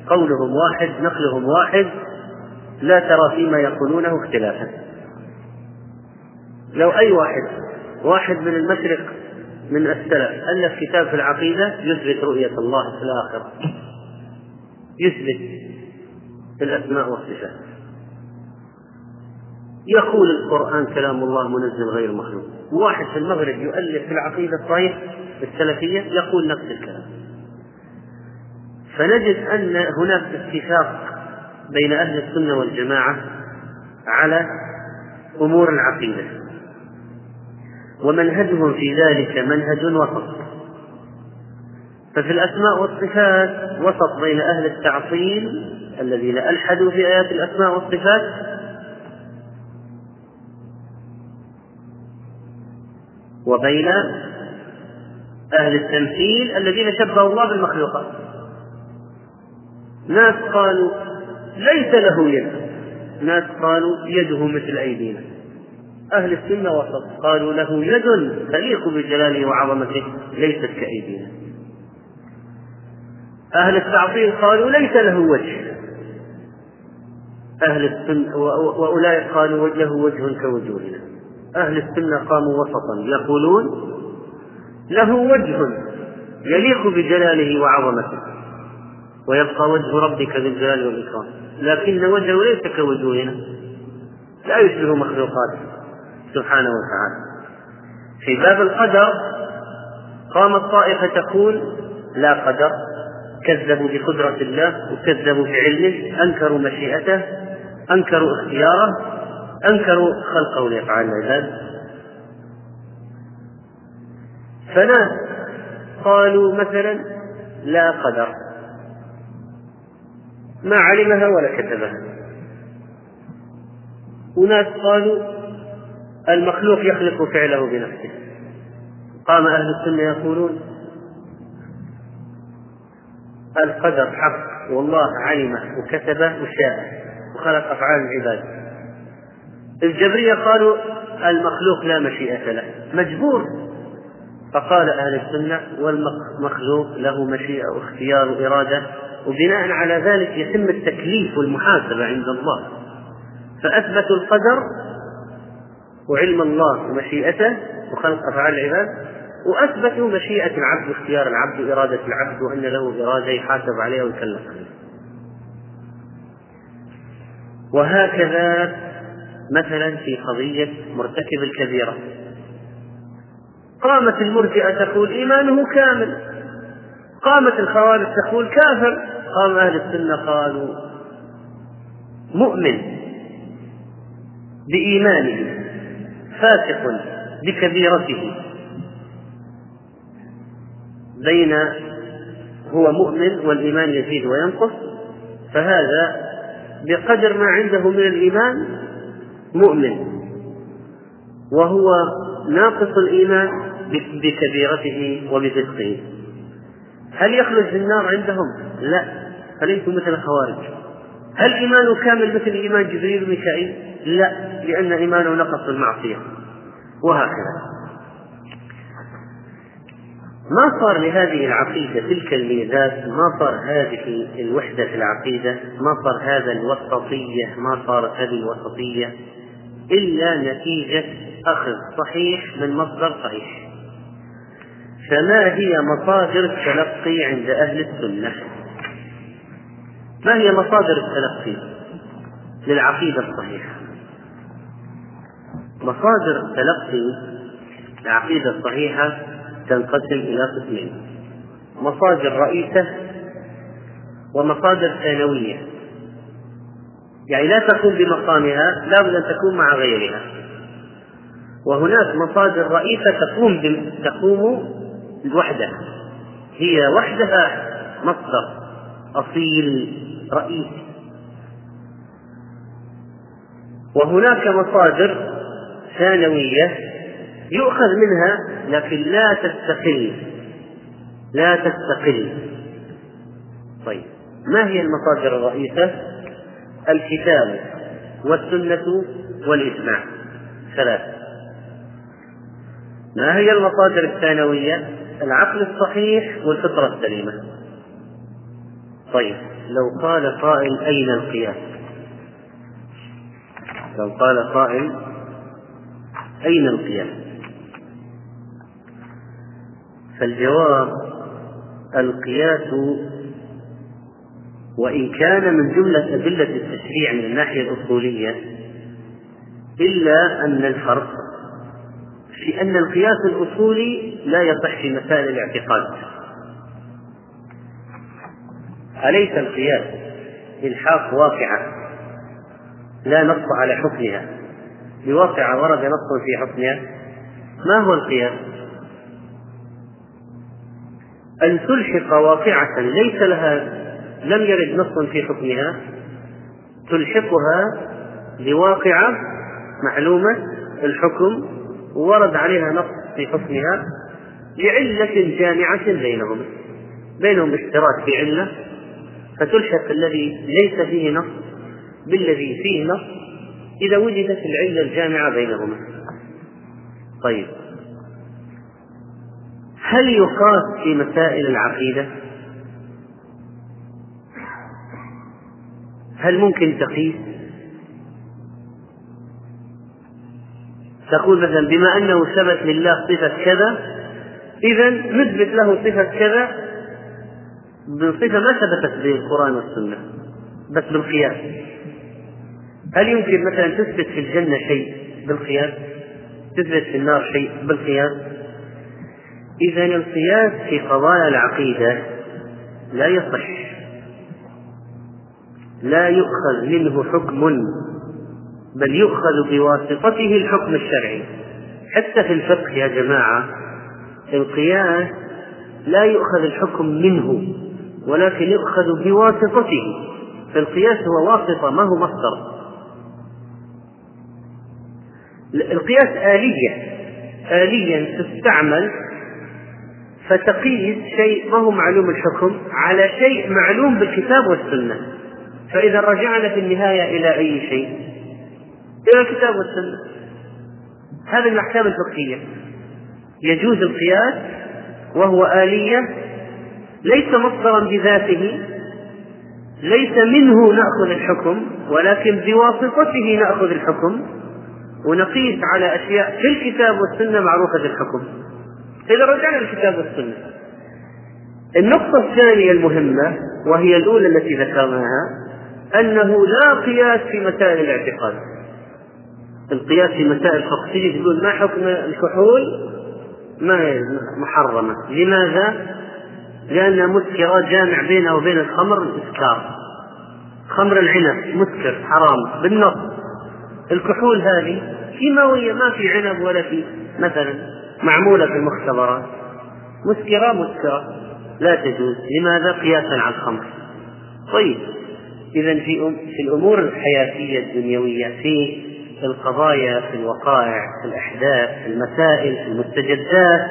قولهم واحد نقلهم واحد لا ترى فيما يقولونه اختلافا. لو أي واحد واحد من المشرق من السلف. ألف كتاب في العقيدة يثبت رؤية الله في الآخرة. يثبت في الأسماء والصفات. يقول القرآن كلام الله منزل غير مخلوق. واحد في المغرب يؤلف في العقيدة الصحيح السلفية يقول نفس الكلام. فنجد أن هناك اتفاق بين أهل السنة والجماعة على أمور العقيدة. ومنهجهم في ذلك منهج وسط ففي الأسماء والصفات وسط بين أهل التعطيل الذين ألحدوا في آيات الأسماء والصفات وبين أهل التمثيل الذين شبهوا الله بالمخلوقات. ناس قالوا ليس له يد ناس قالوا يده مثل أيدينا. أهل السنة وسط. قالوا له يد تليق بجلاله وعظمته ليست كأيدينا. أهل التعطيل قالوا ليس له وجه. أهل السنة وأولئك قالوا له وجه كوجوهنا أهل السنة قاموا وسطا يقولون له وجه يليق بجلاله وعظمته. ويبقى وجه ربك ذو الجلال والإكرام. لكن وجهه ليس كوجوهنا لا يشبه مخلوقاته. سبحانه وتعالى. في باب القدر قامت طائفة تقول لا قدر كذبوا بقدرة الله وكذبوا بعلمه أنكروا مشيئته أنكروا اختياره أنكروا خلقه لأفعال العباد. فناس قالوا مثلا لا قدر. ما علمها ولا كتبها. وناس قالوا المخلوق يخلق فعله بنفسه. قام أهل السنة يقولون القدر حق والله علمه وكتبه وشاءه وخلق أفعال العباد. الجبرية قالوا المخلوق لا مشيئة له مجبور. فقال أهل السنة والمخلوق له مشيئة واختيار وإرادة وبناء على ذلك يتم التكليف والمحاسبة عند الله. فأثبتوا القدر وعلم الله ومشيئته وخلق أفعال العباد وأثبتوا مشيئة العبد واختيار العبد وإرادة العبد وأن له إرادة يحاسب عليها ويكلف عليها. وهكذا مثلا في قضية مرتكب الكبيرة. قامت المرجئة تقول إيمانه كامل. قامت الخوارج تقول كافر. قام أهل السنة قالوا مؤمن بإيمانه. فاسق بكبيرته. بين هو مؤمن والإيمان يزيد وينقص فهذا بقدر ما عنده من الإيمان مؤمن وهو ناقص الإيمان بكبيرته وبفسقه هل يخرج في النار عندهم؟ لا فليسوا مثل الخوارج. هل إيمانه كامل مثل إيمان جبريل وميكائيل؟ لا لأن إيمانه نقص بالمعصية وهكذا. ما صار لهذه العقيدة تلك الميزات؟ ما صار هذه الوحدة في العقيدة؟ ما صار هذا الوسطية؟ ما صارت هذه الوسطية إلا نتيجة أخذ صحيح من مصدر صحيح. فما هي مصادر التلقي عند أهل السنة؟ ما هي مصادر التلقي للعقيدة الصحيحة؟ مصادر التلقي العقيدة الصحيحة تنقسم إلى قسمين مصادر رئيسة ومصادر ثانوية. يعني لا تقوم بمقامها لا بد أن تكون مع غيرها. وهناك مصادر رئيسة تقوم تقوم وحدها. هي وحدها مصدر أصيل رئيسي وهناك مصادر ثانوية يؤخذ منها لكن لا تستقل. لا تستقل. طيب ما هي المصادر الرئيسة؟ الكتاب والسنة والإجماع. ثلاث ما هي المصادر الثانوية؟ العقل الصحيح والفطرة السليمة. طيب لو قال قائل أين القياس؟ لو قال قائل أين القياس؟ فالجواب القياس وإن كان من جملة أدلة التشريع من الناحية الأصولية إلا أن الفرق في أن القياس الأصولي لا يصح في مسائل الاعتقاد. أليس القياس إلحاق واقعة؟ لا نص على حكمها. بواقعة ورد نص في حكمها. ما هو القياس؟ أن تلحق واقعة ليس لها لم يرد نص في حكمها. تلحقها بواقعة معلومة الحكم ورد عليها نص في حكمها لعلة جامعة بينهم. بينهم اشتراك في علة. فتلحق الذي ليس فيه نص بالذي فيه نص إذا وجدت العلة الجامعة بينهما طيب هل يقاس في مسائل العقيدة؟ هل ممكن تقيس؟ تقول مثلا بما أنه ثبت لله صفة كذا إذا نثبت له صفة كذا بصفة ما ثبتت بالقرآن والسنة بس بالقياس هل يمكن مثلا تثبت في الجنة شيء بالقياس؟ تثبت في النار شيء بالقياس؟ إذا القياس في قضايا العقيدة لا يصح لا يؤخذ منه حكم بل يؤخذ بواسطته الحكم الشرعي حتى في الفقه يا جماعة القياس لا يؤخذ الحكم منه ولكن يؤخذ بواسطته. فالقياس هو واسطة ما هو مصدر؟ القياس آلية. آليا تستعمل فتقيس شيء ما هو معلوم الحكم على شيء معلوم بالكتاب والسنة. فإذا رجعنا في النهاية إلى أي شيء؟ إلى الكتاب والسنة. هذه الأحكام الفقهية. يجوز القياس وهو آلية ليس مصدرا بذاته ليس منه نأخذ الحكم ولكن بواسطته نأخذ الحكم. ونقيس على أشياء في الكتاب والسنة معروفة الحكم. إذا رجعنا للكتاب والسنة. النقطة الثانية المهمة وهي الأولى التي ذكرناها أنه لا قياس في مسائل الاعتقاد. القياس في مسائل تجي تقول ما حكم الكحول ما محرمة. لماذا؟ لأنها مسكرة جامع بينها وبين الخمر الإسكار خمر العنب مسكر حرام. بالنص. الكحول هذه كيماوية ما في عنب ولا في مثلا معمولة في المختبرات. مسكرة مسكرة. لا تجوز. لماذا؟ قياسا على الخمر. طيب. إذا في في الأمور الحياتية الدنيوية في القضايا في الوقائع في الأحداث في المسائل في المستجدات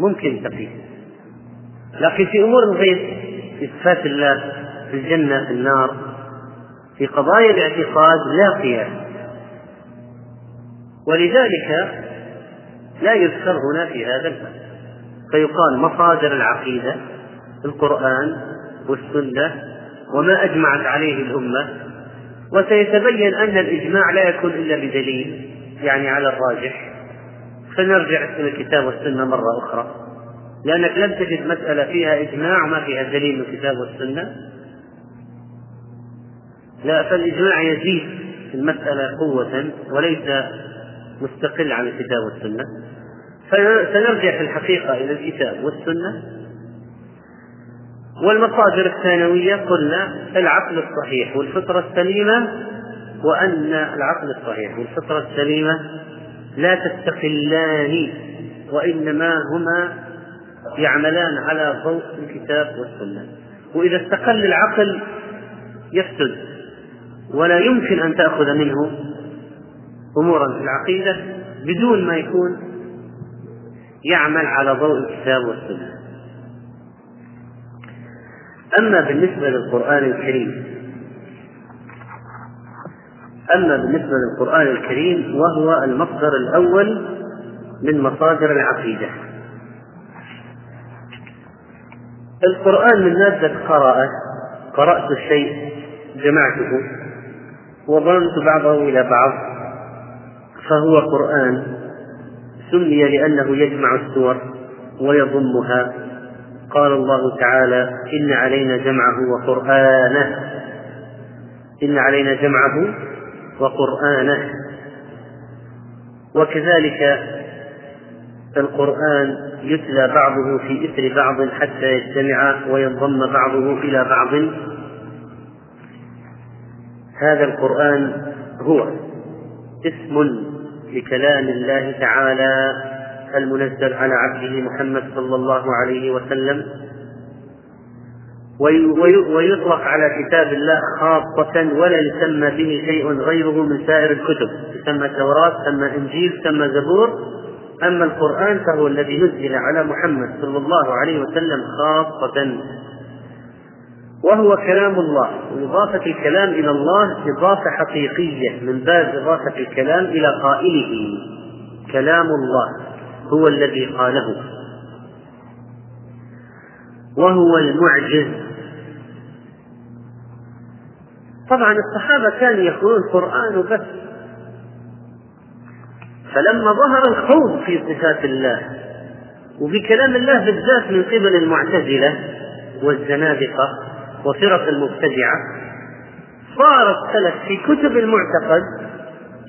ممكن تقيس لكن في أمور الغيب في صفات الله في الجنة في النار في قضايا الاعتقاد لا قياس ولذلك لا يذكر هنا في هذا الباب. فيقال مصادر العقيدة القرآن والسنة وما أجمعت عليه الأمة. وسيتبين أن الإجماع لا يكون إلا بدليل يعني على الراجح. فنرجع إلى الكتاب والسنة مرة أخرى. لأنك لم تجد مسألة فيها إجماع وما فيها دليل من الكتاب والسنة. لا فالإجماع يزيد في المسألة قوة وليس مستقل عن الكتاب والسنة. فسنرجع في الحقيقة إلى الكتاب والسنة. والمصادر الثانوية قلنا العقل الصحيح والفطرة السليمة وأن العقل الصحيح والفطرة السليمة لا تستقلان وإنما هما يعملان على ضوء الكتاب والسنة. وإذا استقل العقل يفسد ولا يمكن أن تأخذ منه أمورا في العقيدة بدون ما يكون يعمل على ضوء الكتاب والسنة. أما بالنسبة للقرآن الكريم أما بالنسبة للقرآن الكريم وهو المصدر الأول من مصادر العقيدة. القرآن من مادة قراءة قرأت الشيء جمعته وضممت بعضه إلى بعض فهو قرآن سمي لأنه يجمع السور ويضمها. قال الله تعالى إن علينا جمعه وقرآنه. إن علينا جمعه وقرآنه. وكذلك القرآن يتلى بعضه في إثر بعض حتى يجتمع وينضم بعضه إلى بعض. هذا القرآن هو اسم لكلام الله تعالى المنزل على عبده محمد صلى الله عليه وسلم. ويطلق على كتاب الله خاصة ولا يسمى به شيء غيره من سائر الكتب. يسمى توراة يسمى إنجيل يسمى زبور. أما القرآن فهو الذي نزل على محمد صلى الله عليه وسلم خاصة. وهو كلام الله وإضافة الكلام إلى الله إضافة حقيقية من باب إضافة الكلام إلى قائله. كلام الله هو الذي قاله. وهو المعجز. طبعا الصحابة كانوا يقولون القرآن بس فلما ظهر الخوض في صفات الله وفي كلام الله بالذات من قبل المعتزلة والزنادقة وفرق المبتدعة صار السلف في كتب المعتقد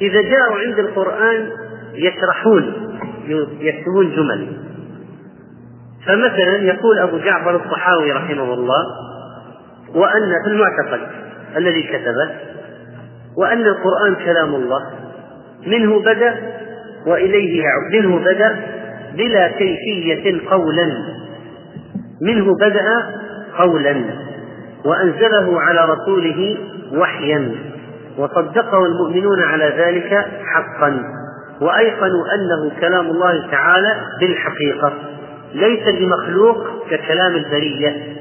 إذا جاءوا عند القرآن يشرحون يكتبون جمل. فمثلا يقول أبو جعفر الطحاوي رحمه الله وأن في المعتقد الذي كتبه وأن القرآن كلام الله منه بدأ وإليه يعود منه بدأ بلا كيفية قولا. منه بدأ قولا وأنزله على رسوله وحيا. وصدقه المؤمنون على ذلك حقا. وأيقنوا أنه كلام الله تعالى بالحقيقة ليس بمخلوق ككلام البرية.